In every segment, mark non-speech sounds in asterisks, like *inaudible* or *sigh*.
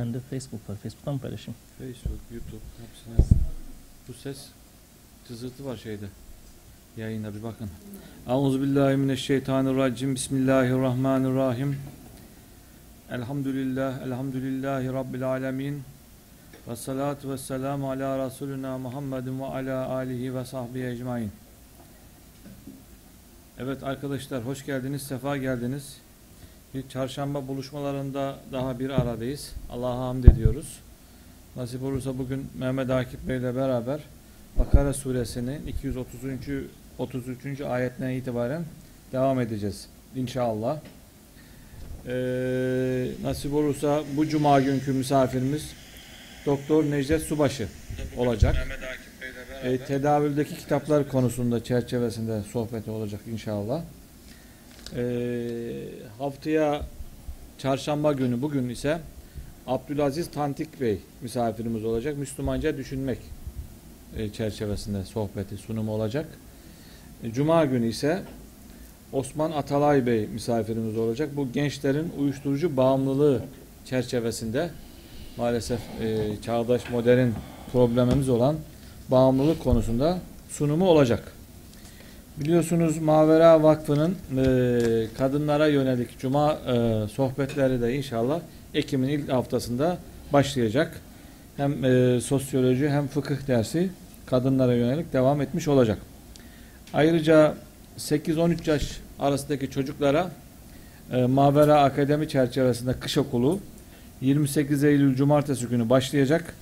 Ben de Facebook var. Facebook'tan paylaşayım? Facebook, YouTube hepsine bu ses cızırtı var şeyde. Yayında bir bakın. Euzubillahimineşşeytanirracim. Bismillahirrahmanirrahim. Elhamdülillah, elhamdülillahi rabbil alemin. Ve salatu ve selamu ala Resulina Muhammedin ve ala alihi ve sahbihi ecmain. Evet arkadaşlar hoş geldiniz, sefa geldiniz. Bir çarşamba buluşmalarında daha bir aradayız. Allah'a hamd ediyoruz. Nasip olursa bugün Mehmet Akif Bey ile beraber Bakara suresinin 230. 33. ayetinden itibaren devam edeceğiz. İnşallah. Ee, nasip olursa bu cuma günkü misafirimiz Doktor Necdet Subaşı olacak. Ee, tedavüldeki kitaplar konusunda çerçevesinde sohbeti olacak inşallah. Ee, haftaya çarşamba günü bugün ise Abdülaziz Tantik Bey misafirimiz olacak. Müslümanca düşünmek e, çerçevesinde sohbeti sunumu olacak. E, Cuma günü ise Osman Atalay Bey misafirimiz olacak. Bu gençlerin uyuşturucu bağımlılığı çerçevesinde maalesef e, çağdaş modern problemimiz olan bağımlılık konusunda sunumu olacak. Biliyorsunuz Mavera Vakfı'nın e, kadınlara yönelik cuma e, sohbetleri de inşallah Ekim'in ilk haftasında başlayacak. Hem e, sosyoloji hem fıkıh dersi kadınlara yönelik devam etmiş olacak. Ayrıca 8-13 yaş arasındaki çocuklara e, Mavera Akademi çerçevesinde kış okulu 28 Eylül Cumartesi günü başlayacak.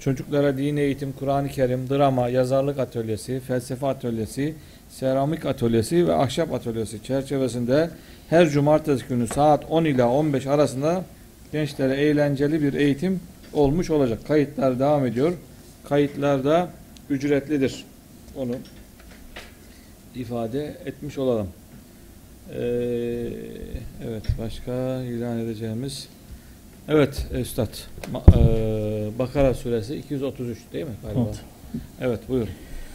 Çocuklara din eğitim, Kur'an-ı Kerim, drama, yazarlık atölyesi, felsefe atölyesi, seramik atölyesi ve ahşap atölyesi çerçevesinde her cumartesi günü saat 10 ila 15 arasında gençlere eğlenceli bir eğitim olmuş olacak. Kayıtlar devam ediyor. Kayıtlar da ücretlidir. Onu ifade etmiş olalım. Ee, evet başka ilan edeceğimiz Evet Üstad e, Bakara suresi 233 değil mi galiba? Evet. Evet buyur.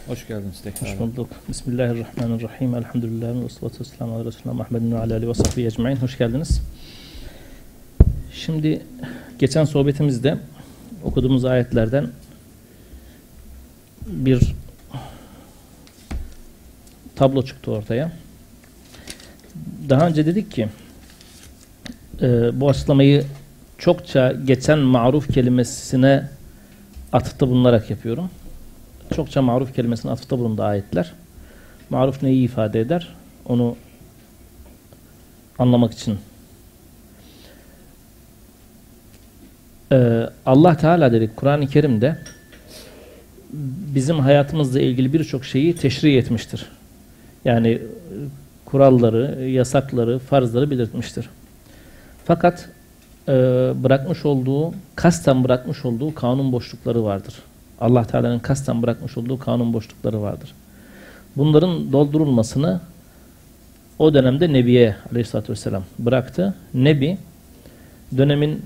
Hoş geldiniz tekrar. Hoş bulduk. Bismillahirrahmanirrahim. Elhamdülillah ve salatu vesselamu ala Resulullah Muhammedin ve ala alihi ve sahbihi ecmain. Hoş geldiniz. Şimdi geçen sohbetimizde okuduğumuz ayetlerden bir tablo çıktı ortaya. Daha önce dedik ki e, bu açıklamayı çokça geçen maruf kelimesine atıfta bulunarak yapıyorum. Çokça maruf kelimesine atıfta bulundu ayetler. Maruf neyi ifade eder? Onu anlamak için. Ee, Allah Teala dedik Kur'an-ı Kerim'de bizim hayatımızla ilgili birçok şeyi teşri etmiştir. Yani kuralları, yasakları, farzları belirtmiştir. Fakat e, bırakmış olduğu, kasten bırakmış olduğu kanun boşlukları vardır. Allah Teala'nın kasten bırakmış olduğu kanun boşlukları vardır. Bunların doldurulmasını o dönemde Nebi'ye aleyhissalatü vesselam bıraktı. Nebi dönemin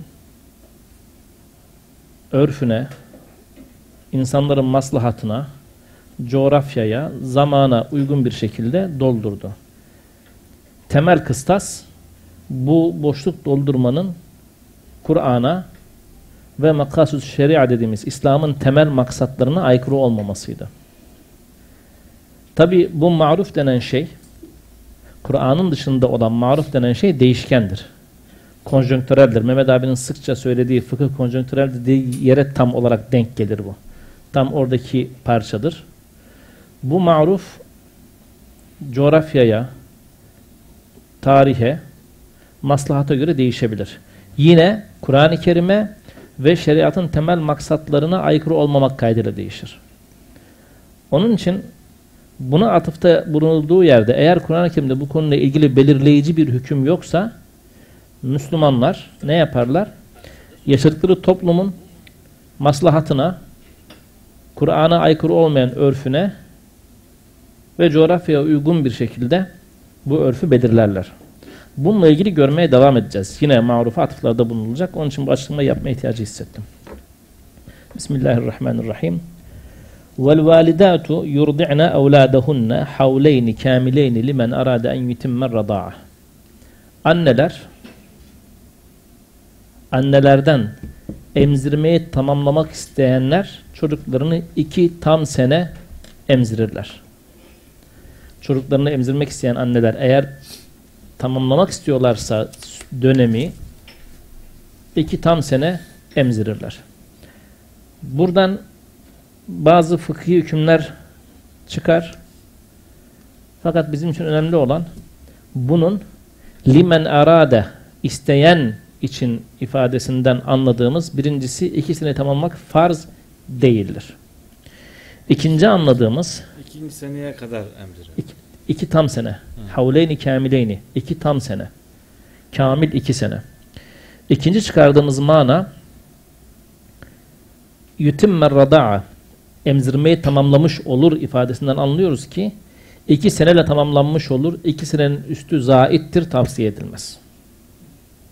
örfüne, insanların maslahatına, coğrafyaya, zamana uygun bir şekilde doldurdu. Temel kıstas bu boşluk doldurmanın Kur'an'a ve makasud şeria dediğimiz İslam'ın temel maksatlarına aykırı olmamasıydı. Tabi bu maruf denen şey Kur'an'ın dışında olan maruf denen şey değişkendir. Konjonktüreldir. Mehmet abinin sıkça söylediği fıkıh konjonktürel dediği yere tam olarak denk gelir bu. Tam oradaki parçadır. Bu maruf coğrafyaya, tarihe, maslahata göre değişebilir. Yine Kur'an-ı Kerim'e ve şeriatın temel maksatlarına aykırı olmamak kaydıyla değişir. Onun için buna atıfta bulunulduğu yerde eğer Kur'an-ı Kerim'de bu konuyla ilgili belirleyici bir hüküm yoksa Müslümanlar ne yaparlar? Yaşadıkları toplumun maslahatına, Kur'an'a aykırı olmayan örfüne ve coğrafyaya uygun bir şekilde bu örfü belirlerler. Bununla ilgili görmeye devam edeceğiz. Yine marufa atıflarda bulunulacak. Onun için bu açıklamayı yapma ihtiyacı hissettim. Bismillahirrahmanirrahim. وَالْوَالِدَاتُ يُرْضِعْنَ أَوْلَادَهُنَّ حَوْلَيْنِ كَامِلَيْنِ لِمَنْ أَرَادَ أَنْ يُتِمَّ Anneler annelerden emzirmeyi tamamlamak isteyenler çocuklarını iki tam sene emzirirler. Çocuklarını emzirmek isteyen anneler eğer tamamlamak istiyorlarsa dönemi iki tam sene emzirirler. Buradan bazı fıkhi hükümler çıkar. Fakat bizim için önemli olan bunun limen arade isteyen için ifadesinden anladığımız birincisi ikisini tamamlamak farz değildir. İkinci anladığımız İkinci seneye kadar emzirir. İki, tam sene. Havleyni kamileyni. iki tam sene. Kamil iki sene. İkinci çıkardığımız mana yutimmer rada'a emzirmeyi tamamlamış olur ifadesinden anlıyoruz ki iki seneyle tamamlanmış olur. İki senenin üstü zaittir tavsiye edilmez.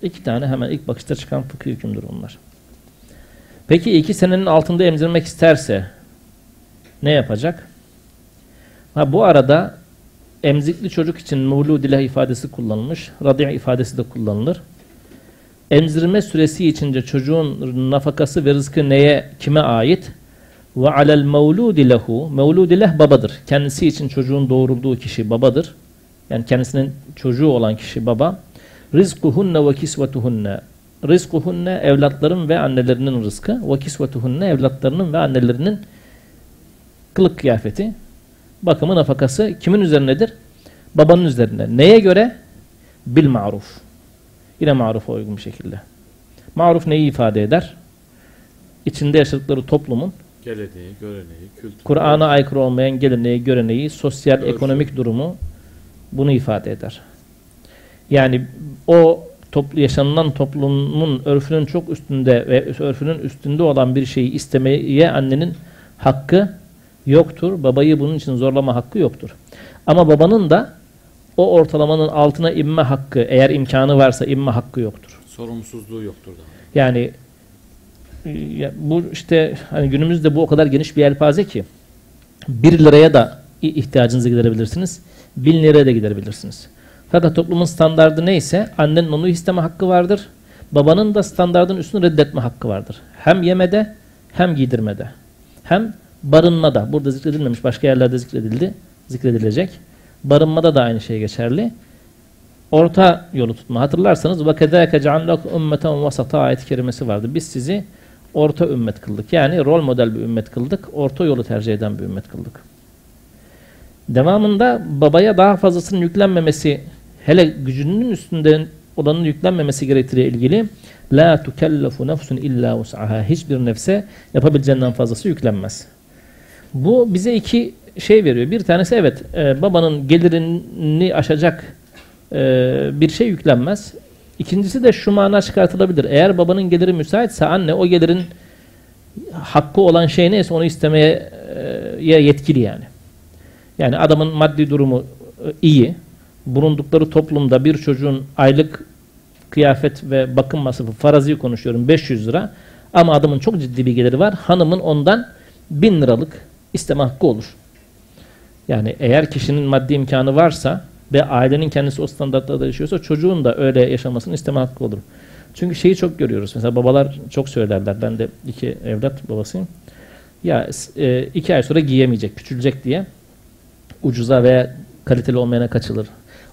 İki tane hemen ilk bakışta çıkan fıkhi hükümdür onlar. Peki iki senenin altında emzirmek isterse ne yapacak? Ha, bu arada emzikli çocuk için mevludilah ifadesi kullanılmış. Radi' ifadesi de kullanılır. Emzirme süresi içince çocuğun nafakası ve rızkı neye, kime ait? Ve alel mevludi lehu. Mevludi leh babadır. Kendisi için çocuğun doğurulduğu kişi babadır. Yani kendisinin çocuğu olan kişi baba. Rizkuhunne ve kisvetuhunne. Rizkuhunne evlatların ve annelerinin rızkı. Ve kisvetuhunne evlatlarının ve annelerinin kılık kıyafeti. Bakımı nafakası kimin üzerinedir? Babanın üzerinde. Neye göre? Bil maruf. Yine marufa uygun bir şekilde. Maruf neyi ifade eder? İçinde yaşadıkları toplumun Geleneği, göreneği, kültürü. Kur'an'a aykırı olmayan geleneği, göreneği, sosyal, Örfü. ekonomik durumu bunu ifade eder. Yani o toplu yaşanılan toplumun örfünün çok üstünde ve örfünün üstünde olan bir şeyi istemeye annenin hakkı yoktur. Babayı bunun için zorlama hakkı yoktur. Ama babanın da o ortalamanın altına inme hakkı, eğer imkanı varsa inme hakkı yoktur. Sorumsuzluğu yoktur da. Yani e, ya bu işte hani günümüzde bu o kadar geniş bir yelpaze ki 1 liraya da ihtiyacınızı giderebilirsiniz. 1000 liraya da giderebilirsiniz. Fakat toplumun standardı neyse annenin onu isteme hakkı vardır. Babanın da standardın üstünü reddetme hakkı vardır. Hem yemede hem giydirmede. Hem barınmada. Burada zikredilmemiş başka yerlerde zikredildi. Zikredilecek. Barınmada da aynı şey geçerli. Orta yolu tutma. Hatırlarsanız وَكَذَاكَ جَعَلْنَكُ اُمَّةً وَسَطًا ayet kerimesi vardı. Biz sizi orta ümmet kıldık. Yani rol model bir ümmet kıldık. Orta yolu tercih eden bir ümmet kıldık. Devamında babaya daha fazlasının yüklenmemesi hele gücünün üstünde olanın yüklenmemesi gerektiği ilgili la tukellefu nefsun illa vus'aha hiçbir nefse yapabileceğinden fazlası yüklenmez. Bu bize iki şey veriyor. Bir tanesi evet e, babanın gelirini aşacak e, bir şey yüklenmez. İkincisi de şu mana çıkartılabilir. Eğer babanın geliri müsaitse anne o gelirin hakkı olan şey neyse onu istemeye e, yetkili yani. Yani adamın maddi durumu e, iyi. Bulundukları toplumda bir çocuğun aylık kıyafet ve bakım masrafı farazi konuşuyorum 500 lira. Ama adamın çok ciddi bir geliri var. Hanımın ondan 1000 liralık isteme hakkı olur. Yani eğer kişinin maddi imkanı varsa ve ailenin kendisi o standartlarda yaşıyorsa çocuğun da öyle yaşamasını isteme hakkı olur. Çünkü şeyi çok görüyoruz. Mesela babalar çok söylerler. Ben de iki evlat babasıyım. Ya e, iki ay sonra giyemeyecek, küçülecek diye ucuza veya kaliteli olmayana kaçılır.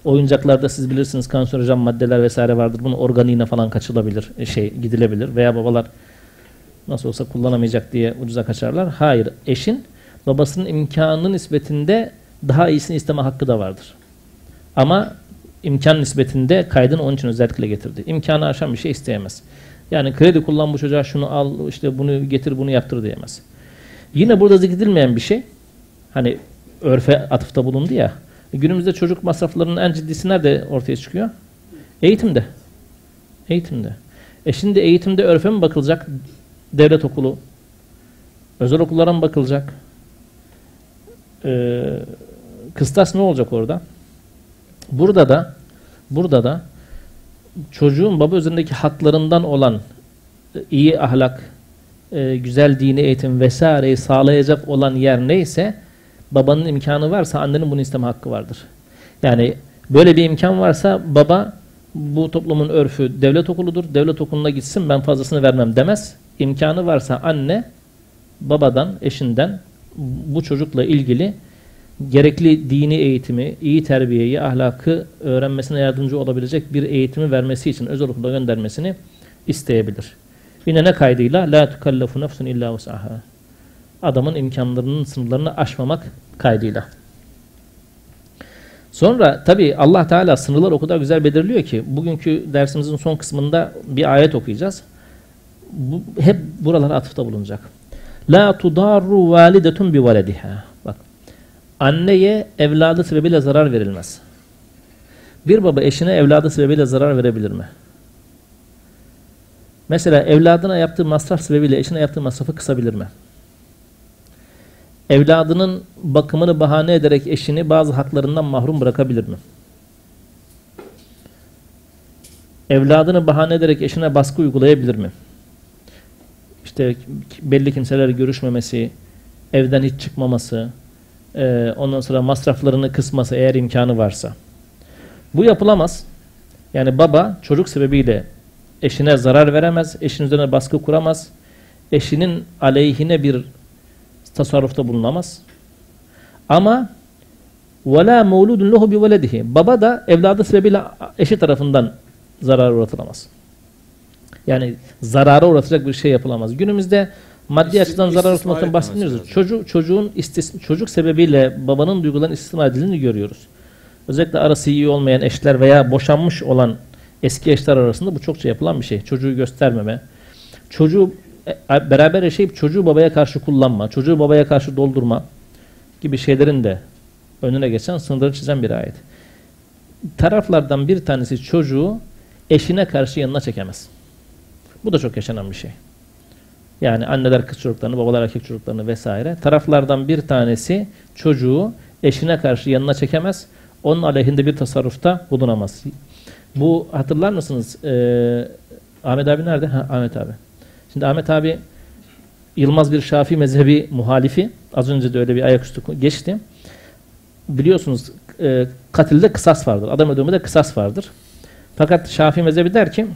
Oyuncaklarda siz bilirsiniz kanserojen maddeler vesaire vardır. Bunun organiğine falan kaçılabilir, e, şey gidilebilir. Veya babalar nasıl olsa kullanamayacak diye ucuza kaçarlar. Hayır, eşin babasının imkanı nispetinde daha iyisini isteme hakkı da vardır. Ama imkan nispetinde kaydını onun için özellikle getirdi. İmkanı aşan bir şey isteyemez. Yani kredi kullan bu çocuğa şunu al, işte bunu getir, bunu yaptır diyemez. Yine burada zikredilmeyen bir şey, hani örfe atıfta bulundu ya, günümüzde çocuk masraflarının en ciddisi nerede ortaya çıkıyor? Eğitimde. Eğitimde. E şimdi eğitimde örfe mi bakılacak? Devlet okulu, özel okullara mı bakılacak? Ee, kıstas ne olacak orada? Burada da burada da çocuğun baba üzerindeki haklarından olan e, iyi ahlak, e, güzel dini eğitim vesaireyi sağlayacak olan yer neyse babanın imkanı varsa annenin bunu isteme hakkı vardır. Yani böyle bir imkan varsa baba bu toplumun örfü devlet okuludur. Devlet okuluna gitsin ben fazlasını vermem demez. imkanı varsa anne babadan, eşinden bu çocukla ilgili gerekli dini eğitimi, iyi terbiyeyi, ahlakı öğrenmesine yardımcı olabilecek bir eğitimi vermesi için özel okula göndermesini isteyebilir. Yine ne kaydıyla la tukallafu nefsun illa vus'aha. Adamın imkanlarının sınırlarını aşmamak kaydıyla. Sonra tabi Allah Teala sınırlar o kadar güzel belirliyor ki bugünkü dersimizin son kısmında bir ayet okuyacağız. Bu, hep buralara atıfta bulunacak. La tudarru validetun bi valediha. Bak. Anneye evladı sebebiyle zarar verilmez. Bir baba eşine evladı sebebiyle zarar verebilir mi? Mesela evladına yaptığı masraf sebebiyle eşine yaptığı masrafı kısabilir mi? Evladının bakımını bahane ederek eşini bazı haklarından mahrum bırakabilir mi? Evladını bahane ederek eşine baskı uygulayabilir mi? İşte belli kimselerle görüşmemesi, evden hiç çıkmaması, e, ondan sonra masraflarını kısması eğer imkanı varsa. Bu yapılamaz. Yani baba çocuk sebebiyle eşine zarar veremez, eşin üzerine baskı kuramaz, eşinin aleyhine bir tasarrufta bulunamaz. Ama وَلَا مَوْلُودٌ لَهُ بِوَلَدِهِ Baba da evladı sebebiyle eşi tarafından zarar uğratılamaz. Yani zarara uğratacak bir şey yapılamaz. Günümüzde maddi İstis açıdan zarar uğratmaktan bahsetmiyoruz. Çocuk, çocuğun istis, çocuk sebebiyle babanın duygularının istismar edildiğini görüyoruz. Özellikle arası iyi olmayan eşler veya boşanmış olan eski eşler arasında bu çokça yapılan bir şey. Çocuğu göstermeme, çocuğu e, beraber yaşayıp çocuğu babaya karşı kullanma, çocuğu babaya karşı doldurma gibi şeylerin de önüne geçen sınırları çizen bir ayet. Taraflardan bir tanesi çocuğu eşine karşı yanına çekemez. Bu da çok yaşanan bir şey. Yani anneler kız çocuklarını, babalar erkek çocuklarını vesaire. Taraflardan bir tanesi çocuğu eşine karşı yanına çekemez. Onun aleyhinde bir tasarrufta bulunamaz. Bu hatırlar mısınız? Ee, Ahmet abi nerede? Ha, Ahmet abi. Şimdi Ahmet abi Yılmaz bir Şafii mezhebi muhalifi. Az önce de öyle bir ayaküstü geçti. Biliyorsunuz e, katilde kısas vardır. Adam öldürmede kısas vardır. Fakat Şafii mezhebi der ki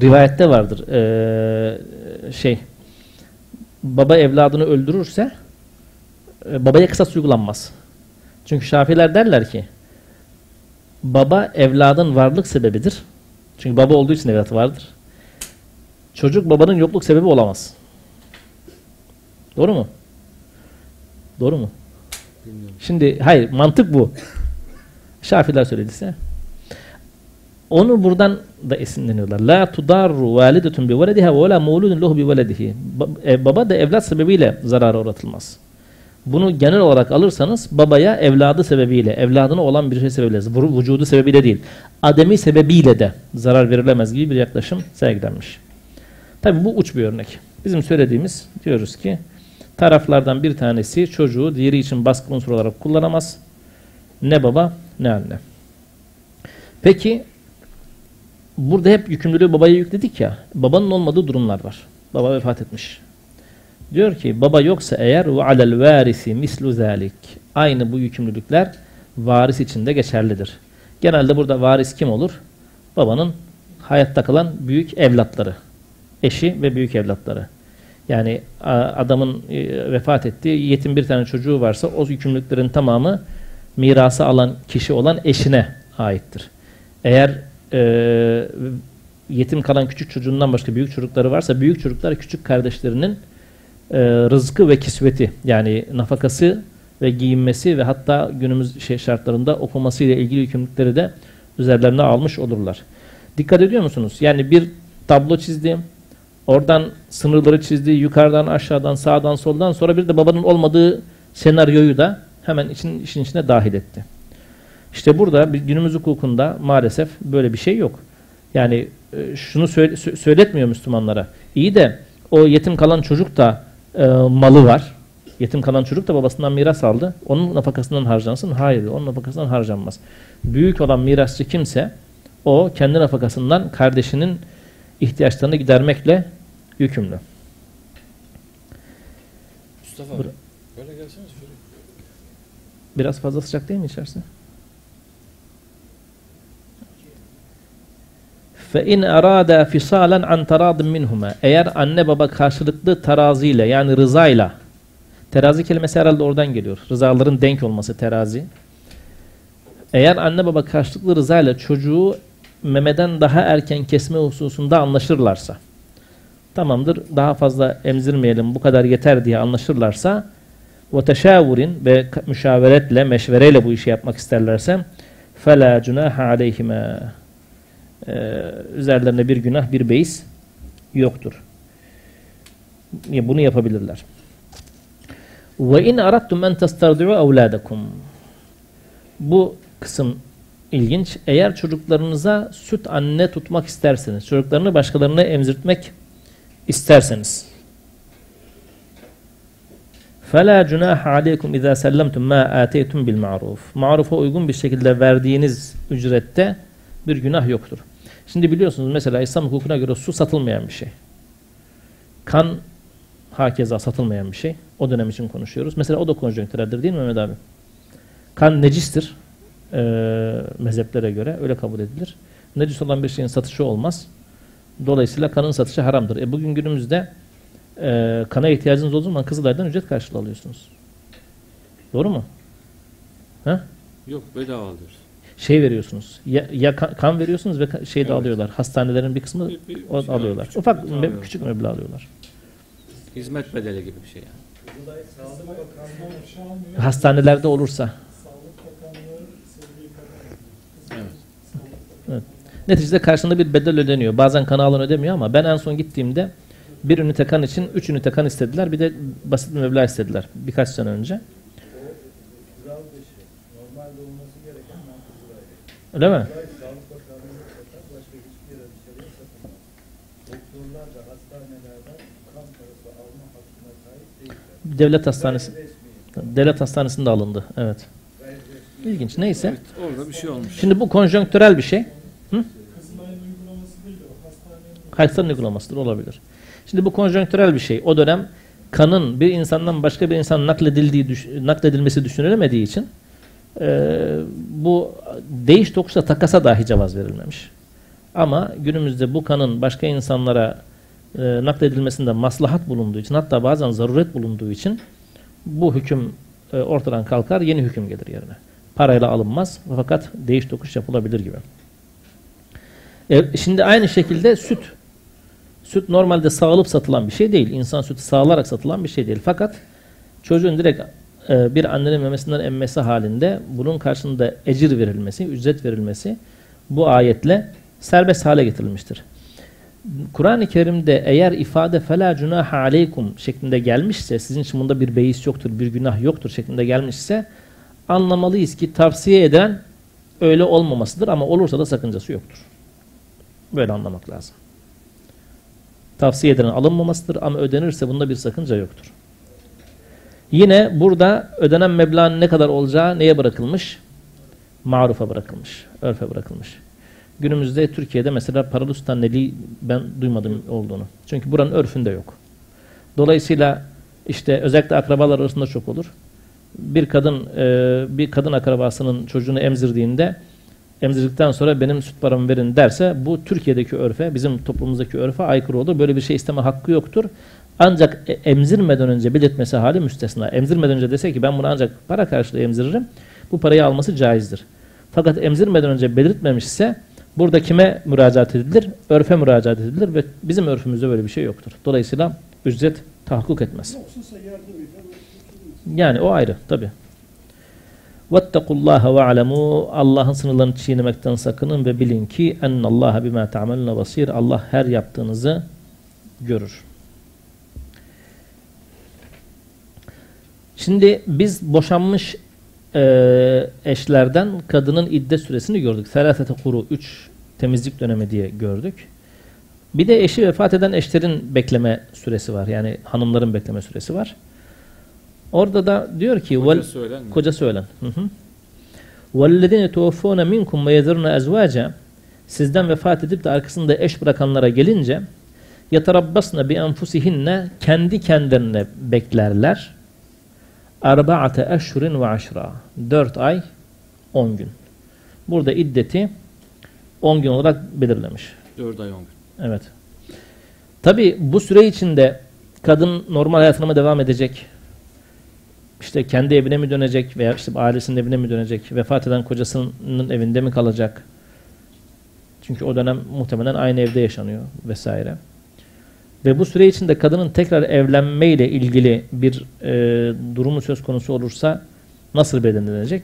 rivayette vardır. E, şey baba evladını öldürürse e, babaya kısas uygulanmaz. Çünkü Şafiler derler ki baba evladın varlık sebebidir. Çünkü baba olduğu için evlat vardır. Çocuk babanın yokluk sebebi olamaz. Doğru mu? Doğru mu? Bilmiyorum. Şimdi hayır mantık bu. Şafiler söylediyse. Onu buradan da esinleniyorlar. La tudarru validetun bi velediha ve la mevludun lehu bi veledihi. E, baba da evlat sebebiyle zarara uğratılmaz. Bunu genel olarak alırsanız babaya evladı sebebiyle, evladına olan bir şey sebebiyle, vücudu sebebiyle değil, ademi sebebiyle de zarar verilemez gibi bir yaklaşım sergilenmiş. Tabi bu uç bir örnek. Bizim söylediğimiz diyoruz ki taraflardan bir tanesi çocuğu diğeri için baskı unsur olarak kullanamaz. Ne baba ne anne. Peki burada hep yükümlülüğü babaya yükledik ya. Babanın olmadığı durumlar var. Baba vefat etmiş. Diyor ki baba yoksa eğer ve alel varisi mislu zalik. Aynı bu yükümlülükler varis için de geçerlidir. Genelde burada varis kim olur? Babanın hayatta kalan büyük evlatları eşi ve büyük evlatları. Yani adamın e, vefat ettiği yetim bir tane çocuğu varsa o yükümlülüklerin tamamı mirası alan kişi olan eşine aittir. Eğer e, yetim kalan küçük çocuğundan başka büyük çocukları varsa büyük çocuklar küçük kardeşlerinin e, rızkı ve kisveti yani nafakası ve giyinmesi ve hatta günümüz şey şartlarında okuması ile ilgili yükümlülükleri de üzerlerine almış olurlar. Dikkat ediyor musunuz? Yani bir tablo çizdi, Oradan sınırları çizdi. Yukarıdan, aşağıdan, sağdan, soldan. Sonra bir de babanın olmadığı senaryoyu da hemen için, işin içine dahil etti. İşte burada günümüz hukukunda maalesef böyle bir şey yok. Yani e, şunu söyle, söyletmiyor Müslümanlara. İyi de o yetim kalan çocuk da e, malı var. Yetim kalan çocuk da babasından miras aldı. Onun nafakasından harcansın. Hayır, onun nafakasından harcanmaz. Büyük olan mirasçı kimse o kendi nafakasından kardeşinin ihtiyaçlarını gidermekle yükümlü. Mustafa abi, böyle gelsene şöyle. Biraz fazla sıcak değil mi içerisi? Fe in arada fisalen an taradın minhuma. Eğer anne baba karşılıklı teraziyle yani rızayla terazi kelimesi herhalde oradan geliyor. Rızaların denk olması terazi. Eğer anne baba karşılıklı rızayla çocuğu memeden daha erken kesme hususunda anlaşırlarsa tamamdır daha fazla emzirmeyelim bu kadar yeter diye anlaşırlarsa ve ve müşaveretle meşvereyle bu işi yapmak isterlerse fela cunaha aleyhime ee, üzerlerine bir günah, bir beis yoktur. Bunu yapabilirler. Ve in aradtum en testardi'u evladakum. Bu kısım ilginç. Eğer çocuklarınıza süt anne tutmak isterseniz, çocuklarını başkalarına emzirtmek isterseniz. فَلَا جُنَاحَ عَلَيْكُمْ اِذَا سَلَّمْتُمْ مَا آتَيْتُمْ بِالْمَعْرُوفِ Marufa uygun bir şekilde verdiğiniz ücrette bir günah yoktur. Şimdi biliyorsunuz mesela İslam hukukuna göre su satılmayan bir şey. Kan hakeza satılmayan bir şey. O dönem için konuşuyoruz. Mesela o da konjonktüreldir değil mi Mehmet abi? Kan necistir. E, mezheplere göre öyle kabul edilir. Necis olan bir şeyin satışı olmaz. Dolayısıyla kanın satışı haramdır. E bugün günümüzde e, kana ihtiyacınız olduğu zaman Kızılay'dan ücret karşılığı alıyorsunuz. Doğru mu? Ha? Yok bedava alıyoruz şey veriyorsunuz. Ya, ya kan veriyorsunuz ve şey de evet. alıyorlar. Hastanelerin bir kısmı bir, bir, o, şey alıyorlar. Küçük Ufak me, alıyorlar. küçük meblağ alıyorlar. Hizmet bedeli gibi bir şey yani. Hastanelerde olursa. Evet. evet. Neticede karşında bir bedel ödeniyor. Bazen kan alan ödemiyor ama ben en son gittiğimde bir ünite kan için üç ünite kan istediler. Bir de basit bir meblağ istediler birkaç sene önce. Öyle mi? Devlet hastanesi. Devlet hastanesinde alındı. Evet. İlginç. Neyse. Evet, orada bir şey olmuş. Şimdi bu konjonktürel bir şey. Hı? Hastanenin uygulamasıdır. Olabilir. Şimdi bu konjonktürel bir şey. O dönem kanın bir insandan başka bir insan nakledildiği, nakledilmesi düşünülemediği için e, bu değiş tokuşla takasa dahi cevaz verilmemiş. Ama günümüzde bu kanın başka insanlara e, nakledilmesinde maslahat bulunduğu için hatta bazen zaruret bulunduğu için bu hüküm e, ortadan kalkar yeni hüküm gelir yerine. Parayla alınmaz fakat değiş tokuş yapılabilir gibi. E, şimdi aynı şekilde süt. Süt normalde sağılıp satılan bir şey değil. İnsan sütü sağlarak satılan bir şey değil. Fakat çocuğun direkt e, bir annenin memesinden emmesi halinde bunun karşılığında ecir verilmesi, ücret verilmesi bu ayetle serbest hale getirilmiştir. Kur'an-ı Kerim'de eğer ifade fela cunaha aleykum şeklinde gelmişse, sizin için bunda bir beis yoktur, bir günah yoktur şeklinde gelmişse anlamalıyız ki tavsiye eden öyle olmamasıdır ama olursa da sakıncası yoktur. Böyle anlamak lazım. Tavsiye edilen alınmamasıdır ama ödenirse bunda bir sakınca yoktur. Yine burada ödenen meblağın ne kadar olacağı neye bırakılmış? Marufa bırakılmış, örfe bırakılmış. Günümüzde Türkiye'de mesela paralı sultaneliği ben duymadım olduğunu. Çünkü buranın örfünde yok. Dolayısıyla işte özellikle akrabalar arasında çok olur. Bir kadın e, bir kadın akrabasının çocuğunu emzirdiğinde emzirdikten sonra benim süt paramı verin derse bu Türkiye'deki örfe, bizim toplumumuzdaki örfe aykırı olur. Böyle bir şey isteme hakkı yoktur. Ancak e, emzirmeden önce belirtmesi hali müstesna. Emzirmeden önce dese ki ben bunu ancak para karşılığı emziririm. Bu parayı alması caizdir. Fakat emzirmeden önce belirtmemişse burada kime müracaat edilir? Örfe müracaat edilir ve bizim örfümüzde böyle bir şey yoktur. Dolayısıyla ücret tahakkuk etmez. Yani o ayrı tabi. وَاتَّقُوا اللّٰهَ وَعْلَمُوا Allah'ın sınırlarını çiğnemekten sakının ve bilin ki اَنَّ اللّٰهَ بِمَا تَعْمَلُونَ basir. Allah her yaptığınızı görür. Şimdi biz boşanmış e, eşlerden kadının iddet süresini gördük. Selafete kuru 3 temizlik dönemi diye gördük. Bir de eşi vefat eden eşlerin bekleme süresi var. Yani hanımların bekleme süresi var. Orada da diyor ki koca söylen. Koca söylen. وَالَّذِينَ تُوَفُّونَ مِنْكُمْ وَيَذَرُنَ اَزْوَاجًا Sizden vefat edip de arkasında eş bırakanlara gelince يَتَرَبَّصْنَ بِاَنْفُسِهِنَّ Kendi kendilerine beklerler. Arba'ate eşhurin ve aşra. Dört ay, on gün. Burada iddeti on gün olarak belirlemiş. 4 ay 10 gün. Evet. Tabi bu süre içinde kadın normal hayatına mı devam edecek? İşte kendi evine mi dönecek veya işte ailesinin evine mi dönecek? Vefat eden kocasının evinde mi kalacak? Çünkü o dönem muhtemelen aynı evde yaşanıyor vesaire. Ve bu süre içinde kadının tekrar evlenmeyle ilgili bir e, durumu söz konusu olursa nasıl belirlenecek?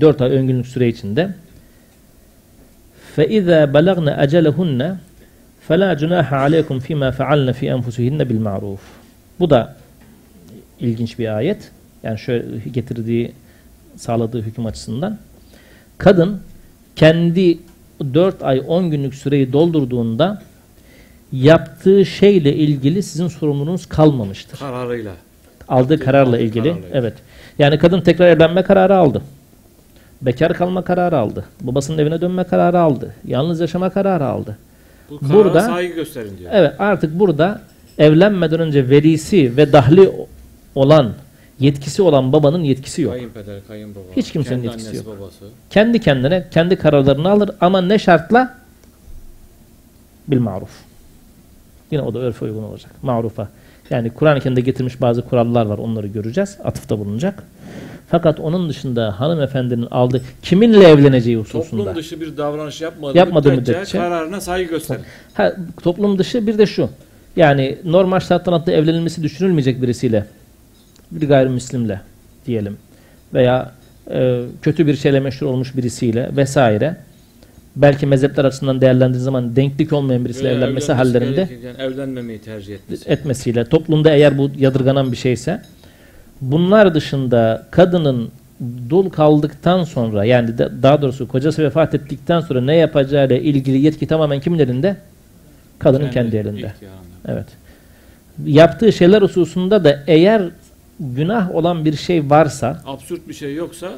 4 ay ön günlük süre içinde فَاِذَا بَلَغْنَ أَجَلَهُنَّ فَلَا جُنَاحَ عَلَيْكُمْ فِي مَا فَعَلْنَ فِي أَنْفُسِهِنَّ بِالْمَعْرُوفِ Bu da ilginç bir ayet. Yani şöyle getirdiği, sağladığı hüküm açısından. Kadın kendi 4 ay 10 günlük süreyi doldurduğunda yaptığı şeyle ilgili sizin sorumluluğunuz kalmamıştır. Kararıyla. Aldığı kararla ilgili. kararla ilgili. Evet. Yani kadın tekrar evlenme kararı aldı. Bekar kalma kararı aldı. Babasının evine dönme kararı aldı. Yalnız yaşama kararı aldı. Bu karara Burada- saygı gösterin diyor. Evet artık burada evlenmeden önce velisi ve dahli olan yetkisi olan babanın yetkisi yok. Kayınpeder, kayınbaba. Hiç kimsenin kendi yetkisi annesi, yok. babası. Kendi kendine kendi kararlarını alır ama ne şartla? Bil maruf. Yine o da örfe uygun olacak. Marufa. Yani Kur'an-ı Kerim'de getirmiş bazı kurallar var. Onları göreceğiz. Atıfta bulunacak. Fakat onun dışında hanımefendinin aldığı kiminle evleneceği hususunda. Toplum dışı bir davranış yapmadığı, Yapmadığı müddetçe, müddetçe- kararına saygı gösterin. Ha, toplum dışı bir de şu. Yani normal şartlar altında evlenilmesi düşünülmeyecek birisiyle. Bir gayrimüslimle diyelim. Veya e, kötü bir şeyle meşhur olmuş birisiyle vesaire. Belki mezhepler açısından değerlendiği zaman denklik olmayan birisiyle Veya evlenmesi hallerinde gerekirken evlenmemeyi tercih etmesi. etmesiyle toplumda eğer bu yadırganan bir şeyse bunlar dışında kadının dul kaldıktan sonra yani de- daha doğrusu kocası vefat ettikten sonra ne yapacağıyla ilgili yetki tamamen kimin elinde? Kadının kendi, elinde. ihtiyarında. Evet. Yaptığı şeyler hususunda da eğer günah olan bir şey varsa Absürt bir şey yoksa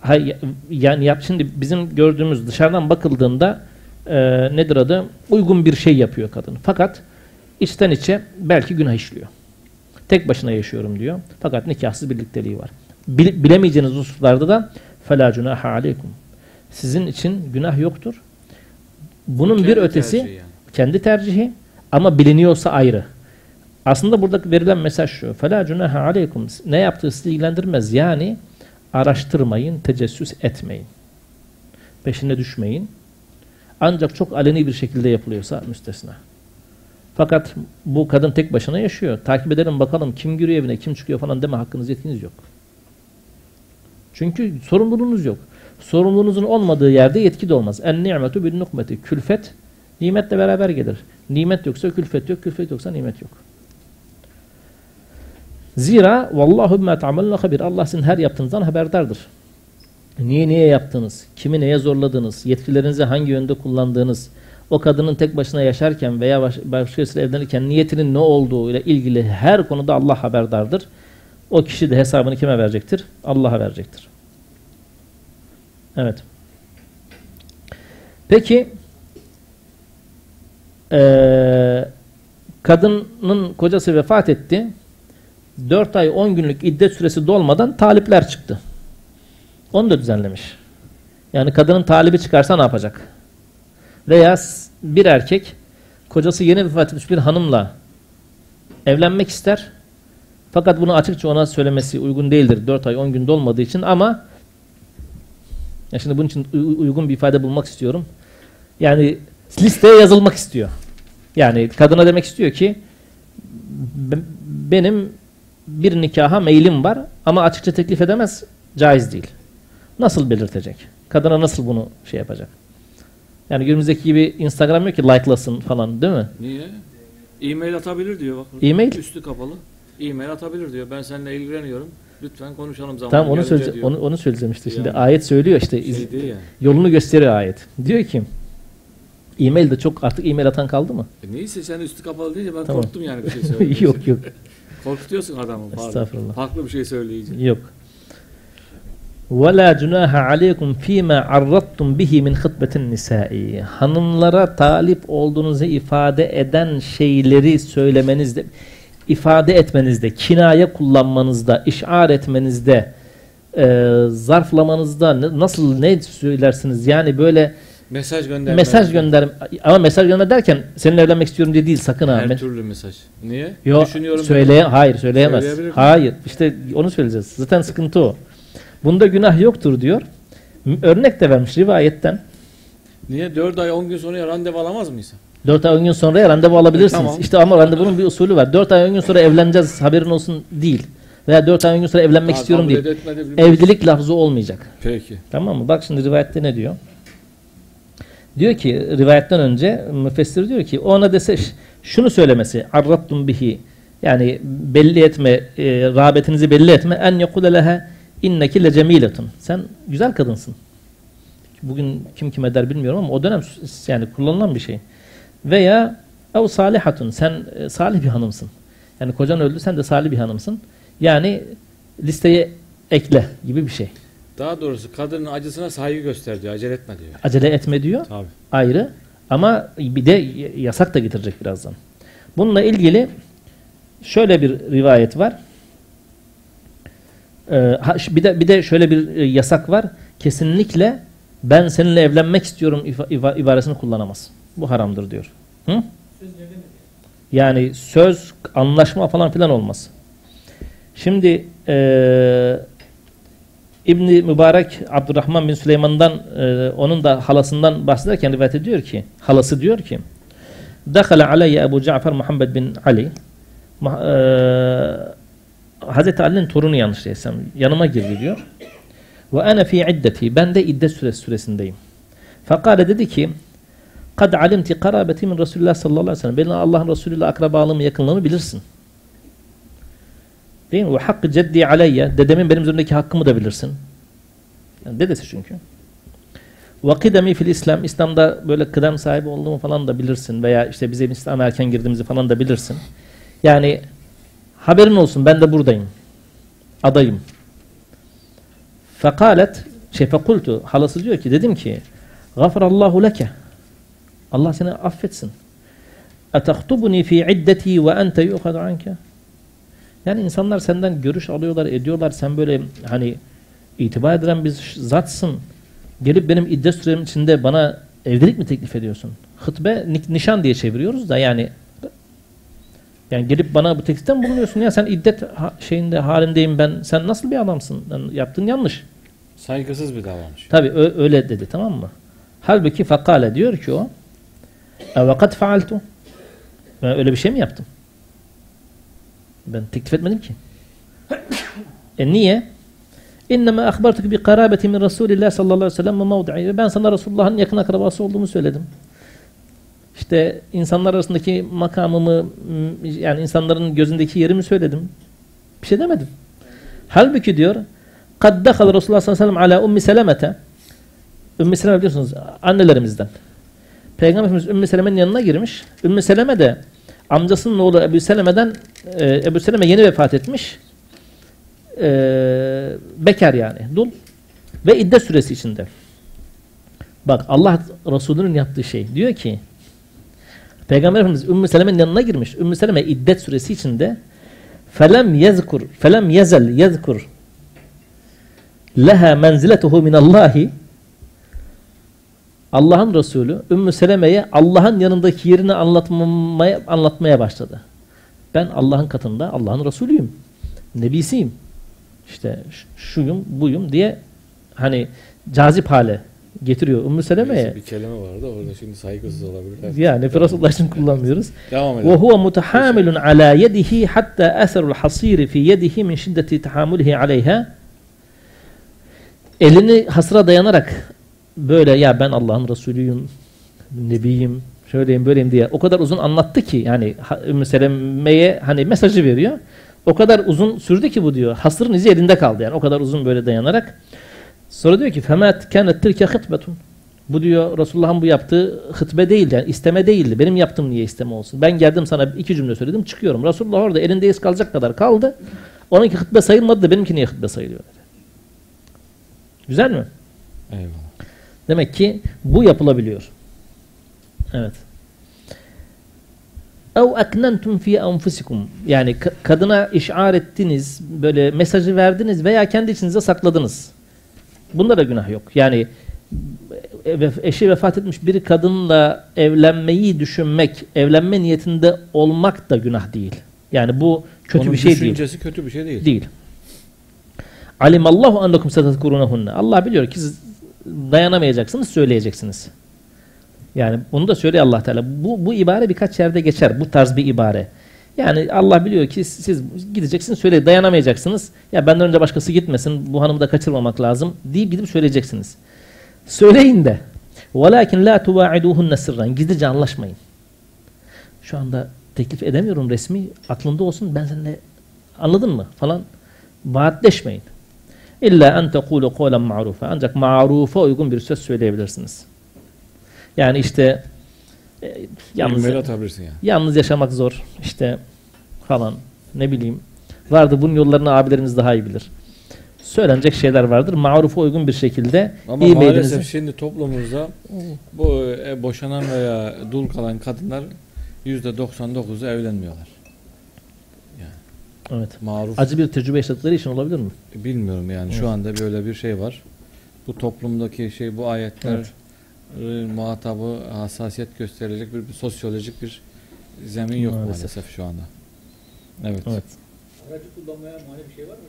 hay- yani yap şimdi bizim gördüğümüz dışarıdan bakıldığında e, nedir adı? Uygun bir şey yapıyor kadın. Fakat içten içe belki günah işliyor. Tek başına yaşıyorum diyor. Fakat nikahsız birlikteliği var. Bil- bilemeyeceğiniz hususlarda da فَلَا جُنَاحَ عَلَيْكُمْ Sizin için günah yoktur. Bunun bir kendi ötesi tercihi yani. kendi tercihi ama biliniyorsa ayrı. Aslında burada verilen mesaj şu. فَلَا جُنَاهَ عَلَيْكُمْ Ne yaptığı sizi ilgilendirmez. Yani araştırmayın, tecessüs etmeyin. Peşine düşmeyin. Ancak çok aleni bir şekilde yapılıyorsa müstesna. Fakat bu kadın tek başına yaşıyor. Takip edelim bakalım kim giriyor evine, kim çıkıyor falan deme hakkınız yetkiniz yok. Çünkü sorumluluğunuz yok. Sorumluluğunuzun olmadığı yerde yetki de olmaz. En ni'metu bin nukmeti. Külfet nimetle beraber gelir. Nimet yoksa külfet yok, külfet yoksa nimet yok. Zira vallahu bima ta'malun habir. Allah sizin her yaptığınızdan haberdardır. Niye niye yaptınız? Kimi neye zorladınız? Yetkilerinizi hangi yönde kullandığınız? O kadının tek başına yaşarken veya baş, başkasıyla evlenirken niyetinin ne olduğu ile ilgili her konuda Allah haberdardır. O kişi de hesabını kime verecektir? Allah'a verecektir. Evet. Peki eee, kadının kocası vefat etti. 4 ay 10 günlük iddet süresi dolmadan talipler çıktı. Onu da düzenlemiş. Yani kadının talibi çıkarsa ne yapacak? Veya bir erkek kocası yeni vefat etmiş bir hanımla evlenmek ister. Fakat bunu açıkça ona söylemesi uygun değildir. 4 ay 10 gün dolmadığı için ama ya şimdi bunun için uy- uygun bir ifade bulmak istiyorum. Yani listeye yazılmak istiyor. Yani kadına demek istiyor ki "B- benim bir nikaha meylim var ama açıkça teklif edemez. Caiz değil. Nasıl belirtecek? Kadına nasıl bunu şey yapacak? Yani günümüzdeki gibi Instagram yok ki like'lasın falan değil mi? Niye? E-mail atabilir diyor bak. E-mail? Üstü kapalı. E-mail atabilir diyor. Ben seninle ilgileniyorum. Lütfen konuşalım zaman Tamam onu diyor. Onu, onu söyleyeceğim işte. Şimdi Yani. ayet söylüyor işte. iz- şey yani. yolunu gösteriyor ayet. Diyor ki e-mail de çok artık e-mail atan kaldı mı? E neyse sen üstü kapalı deyince ben Tamam. korktum yani bir şey söyleyince. *laughs* yok yok. Korkutuyorsun adamı. pardon. Estağfurullah. Farklı bir şey söyleyince. Yok. وَلَا جُنَاهَ عَلَيْكُمْ ف۪ي مَا عَرَّضْتُمْ بِهِ مِنْ خِطْبَةِ النِّسَاءِ Hanımlara talip olduğunuzu ifade eden şeyleri söylemenizde, ifade etmenizde, kinaye kullanmanızda, işar etmenizde, e, zarflamanızda ne- nasıl ne söylersiniz? Yani böyle Mesaj gönderme. Mesaj gönder ama mesaj gönder derken seninle evlenmek istiyorum diye değil sakın ha. Her türlü mesaj. Niye? Yo, Düşünüyorum. söyleye hayır söyleyemez. Hayır. işte onu söyleyeceğiz. Zaten sıkıntı o. Bunda günah yoktur diyor. Örnek de vermiş rivayetten. Niye? 4 ay 10 gün sonra randevu alamaz mıyız? 4 ay 10 gün sonra randevu alabilirsiniz. E, tamam. İşte ama randevunun bir usulü var. 4 ay 10 gün sonra evleneceğiz haberin olsun değil. Veya 4 ay 10 gün sonra evlenmek Daha istiyorum değil. Evlilik lafzı olmayacak. Peki. Tamam mı? Bak şimdi rivayette ne diyor? Diyor ki rivayetten önce müfessir diyor ki ona dese şunu söylemesi arrattum bihi yani belli etme e, rağbetinizi belli etme en yekule leha inneki lecemiletun sen güzel kadınsın. Bugün kim kime der bilmiyorum ama o dönem yani kullanılan bir şey. Veya ev salihatun sen e, salih bir hanımsın. Yani kocan öldü sen de salih bir hanımsın. Yani listeye ekle gibi bir şey. Daha doğrusu kadının acısına saygı göster diyor. Acele etme diyor. Acele etme diyor. Tabii. ayrı ama bir de yasak da getirecek birazdan. Bununla ilgili şöyle bir rivayet var. Ee, bir de bir de şöyle bir e, yasak var. Kesinlikle ben seninle evlenmek istiyorum ibaresini kullanamaz. Bu haramdır diyor. Hı? Yani söz, anlaşma falan filan olmaz. Şimdi eee İbni Mübarek Abdurrahman bin Süleyman'dan e, onun da halasından bahsederken rivayet ediyor ki halası diyor ki Dakhala aleyye Ebu Cafer Muhammed bin Ali e, Hazreti Ali'nin torunu yanlış değilsem yanıma girdi diyor. Ve ana fi iddeti ben de iddet süresi süresindeyim. Fakale dedi ki Kad alimti karabeti min Resulullah sallallahu aleyhi ve sellem. Benim Allah'ın Resulü ile akrabalığımı yakınlığımı bilirsin. Değil mi? Ve hakkı ceddi aleyye. Dedemin benim üzerimdeki hakkımı da bilirsin. Yani dedesi çünkü. Ve kıdemi fil İslam. İslam'da böyle kıdem sahibi olduğumu falan da bilirsin. Veya işte bize İslam'a erken girdiğimizi falan da bilirsin. Yani haberin olsun ben de buradayım. Adayım. Fekalet şey fekultu halası diyor ki dedim ki gafarallahu leke Allah seni affetsin. Atahtubuni fi iddeti ve ente yu'khadu anke yani insanlar senden görüş alıyorlar, ediyorlar. Sen böyle hani itibar edilen bir zatsın. Gelip benim iddet sürem içinde bana evlilik mi teklif ediyorsun? Hıtbe ni- nişan diye çeviriyoruz da yani yani gelip bana bu teklifte mi bulunuyorsun ya sen iddet ha- şeyinde halindeyim ben. Sen nasıl bir adamsın? Yani yaptığın yanlış. Saygısız bir davranış. Tabi öyle dedi tamam mı? Halbuki fakale diyor ki o ve kad faaltu ben öyle bir şey mi yaptım? Ben teklif etmedim ki. e niye? İnneme ahbartuk bi karabeti min Resulillah sallallahu aleyhi ve sellem ve. Ben sana Resulullah'ın yakın akrabası olduğumu söyledim. İşte insanlar arasındaki makamımı yani insanların gözündeki yerimi söyledim. Bir şey demedim. Halbuki diyor kad dakhala Resulullah sallallahu aleyhi ve sellem ala ummi selemete Ümmü Seleme biliyorsunuz annelerimizden. Peygamberimiz Ümmü Seleme'nin yanına girmiş. Ümmü Seleme de amcasının oğlu Ebu Seleme'den e, Ebu Seleme yeni vefat etmiş. E, bekar yani. Dul. Ve iddet süresi içinde. Bak Allah Resulü'nün yaptığı şey. Diyor ki Peygamber Efendimiz Ümmü Seleme'nin yanına girmiş. Ümmü Seleme iddet süresi içinde felem yezkur felem yezel yezkur leha menziletuhu minallahi Allah'ın Resulü Ümmü Seleme'ye Allah'ın yanındaki yerini anlatmaya, anlatmaya başladı. Ben Allah'ın katında Allah'ın Resulüyüm. Nebisiyim. İşte şuyum, buyum diye hani cazip hale getiriyor Ümmü Seleme'ye. Bir kelime vardı orada şimdi saygısız olabilir. Evet. Yani Resulullah için kullanmıyoruz. Devam Ve edelim. huve mutahamilun ala yedihi hatta eserul hasiri fi yedihi min şiddeti tahammülhi aleyha. Elini hasıra dayanarak böyle ya ben Allah'ın Resulüyüm, Nebiyim, şöyleyim böyleyim diye o kadar uzun anlattı ki yani Ümmü Seleme'ye hani mesajı veriyor. O kadar uzun sürdü ki bu diyor. Hasırın izi elinde kaldı yani o kadar uzun böyle dayanarak. Sonra diyor ki femet kanet tilke hıtbetun. Bu diyor Resulullah'ın bu yaptığı hıtbe değildi. Yani isteme değildi. Benim yaptığım niye isteme olsun? Ben geldim sana iki cümle söyledim çıkıyorum. Resulullah orada elinde iz kalacak kadar kaldı. Onunki hıtbe sayılmadı da benimki niye hıtbe sayılıyor dedi. Güzel mi? Eyvallah. Demek ki bu yapılabiliyor. Evet. Ev eknentum fi enfusikum. Yani kadına işar ettiniz, böyle mesajı verdiniz veya kendi içinize sakladınız. Bunda da günah yok. Yani e, eşi vefat etmiş bir kadınla evlenmeyi düşünmek, evlenme niyetinde olmak da günah değil. Yani bu kötü Onun bir şey değil. Onun kötü bir şey değil. Değil. Alimallahu annekum setetkurunehunne. Allah biliyor ki siz dayanamayacaksınız, söyleyeceksiniz. Yani bunu da söylüyor Allah Teala. Bu bu ibare birkaç yerde geçer. Bu tarz bir ibare. Yani Allah biliyor ki siz gideceksiniz söyle dayanamayacaksınız. Ya benden önce başkası gitmesin. Bu hanımı da kaçırmamak lazım deyip gidip söyleyeceksiniz. Söyleyin de. Velakin la tuvaiduhunne sırran. Gizlice anlaşmayın. Şu anda teklif edemiyorum resmi. Aklında olsun ben seninle anladın mı falan. Vaatleşmeyin. İlla en tekulu kavlen ma'rufa. Ancak ma'rufa uygun bir söz söyleyebilirsiniz. Yani işte e, yalnız, yani. yalnız yaşamak zor. İşte falan ne bileyim. Vardı bunun yollarını abilerimiz daha iyi bilir. Söylenecek şeyler vardır. Ma'rufa uygun bir şekilde Ama iyi maalesef mailinizi şimdi toplumumuzda bu e, boşanan veya dul kalan kadınlar %99'u evlenmiyorlar. Evet. Maruf acı bir tecrübe yaşadıkları için olabilir mi? bilmiyorum yani şu Evet. anda böyle bir şey var. Bu toplumdaki şey bu ayetler Evet. e, muhatabı hassasiyet gösterecek bir, bir sosyolojik bir zemin yok Maalesef. maalesef, şu anda. Evet. Evet. Aracı kullanmaya mani bir şey var mı?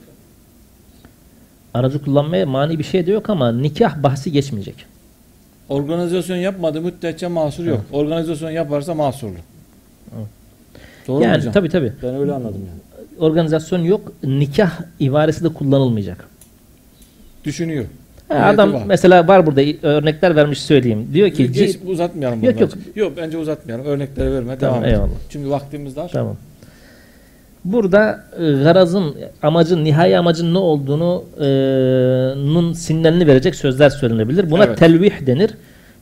Aracı kullanmaya mani bir şey de yok ama nikah bahsi geçmeyecek. Organizasyon yapmadı müddetçe mahsur yok. Organizasyon yaparsa mahsurlu. Evet. Doğru mu yani hocam? tabii tabii. Ben öyle anladım yani. Organizasyon yok. Nikah ibaresi de kullanılmayacak. Düşünüyor. Ha, Niyeti adam var. mesela var burada örnekler vermiş söyleyeyim. Diyor ki Geç, uzatmayalım Yok, bunu yok. bence. Yok bence uzatmayalım. Örnekleri verme. Tamam, devam eyvallah. Çünkü vaktimiz dar. Tamam. Burada e, garazın, amacın, nihai amacın ne olduğunu e, nun sinyalini verecek sözler söylenebilir. Buna Evet. telvih denir.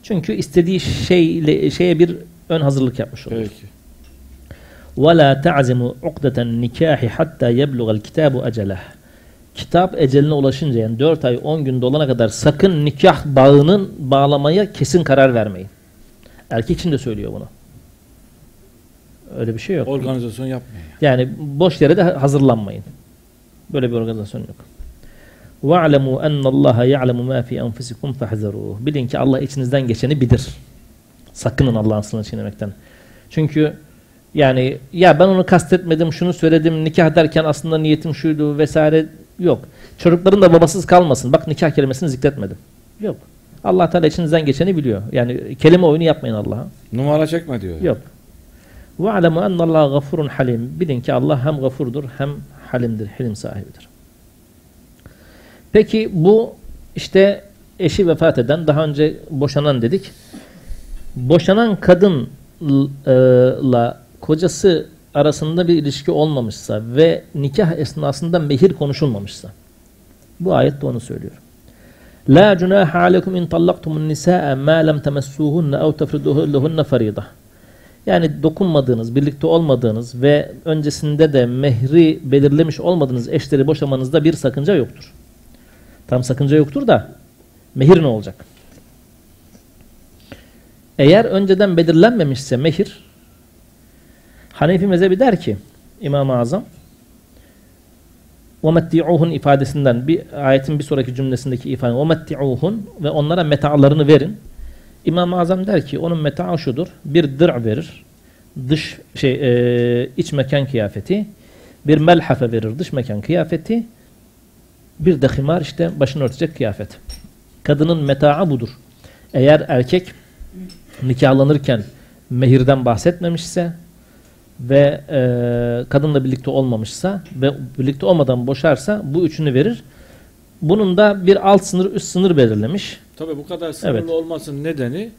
Çünkü istediği şeyle şeye bir ön hazırlık yapmış olur. Peki وَلَا تَعْزِمُوا عُقْدَةَ النِّكَاحِ حَتَّى يَبْلُغَ الْكِتَابُ اَجَلَهِ Kitap eceline ulaşınca yani 4 ay 10 gün dolana kadar sakın nikah bağının bağlamaya kesin karar vermeyin. Erkek için de söylüyor bunu. Öyle bir şey yok. Organizasyon yapmıyor. Yani boş yere de hazırlanmayın. Böyle bir organizasyon yok. وَاعْلَمُوا اَنَّ اللّٰهَ يَعْلَمُ مَا فِي أَنْفُسِكُمْ فَحْذَرُوهُ Bilin ki Allah içinizden geçeni bilir. Sakının Allah'ın sınırını çiğnemekten. Çünkü yani ya ben onu kastetmedim, şunu söyledim, nikah derken aslında niyetim şuydu vesaire yok. Çocukların da babasız kalmasın. Bak nikah kelimesini zikretmedim. Yok. Allah Teala içinizden geçeni biliyor. Yani kelime oyunu yapmayın Allah'a. Numara çekme diyor. Yok. Ve alemu ennallaha gafurun halim. Bilin ki Allah hem gafurdur hem halimdir, hilim sahibidir. Peki bu işte eşi vefat eden, daha önce boşanan dedik. Boşanan kadınla kocası arasında bir ilişki olmamışsa ve nikah esnasında mehir konuşulmamışsa bu ayet de onu söylüyor. La cunaha aleykum in tallaqtumun nisaa ma lem temessuhunna ev tefriduhu lehunne farida. Yani dokunmadığınız, birlikte olmadığınız ve öncesinde de mehri belirlemiş olmadığınız eşleri boşamanızda bir sakınca yoktur. Tam sakınca yoktur da mehir ne olacak? Eğer önceden belirlenmemişse mehir Hanefi mezhebi der ki İmam-ı Azam وَمَتِّعُوهُنْ ifadesinden bir ayetin bir sonraki cümlesindeki ifade وَمَتِّعُوهُنْ ve onlara metalarını verin. İmam-ı Azam der ki onun metaı şudur. Bir dır verir. Dış şey e, iç mekan kıyafeti. Bir melhafe verir dış mekan kıyafeti. Bir de himar işte başını örtecek kıyafet. Kadının metaı budur. Eğer erkek nikahlanırken mehirden bahsetmemişse ve e, kadınla birlikte olmamışsa ve birlikte olmadan boşarsa bu üçünü verir. Bunun da bir alt sınır üst sınır belirlemiş. Tabii bu kadar sınırlı Evet. olmasının nedeni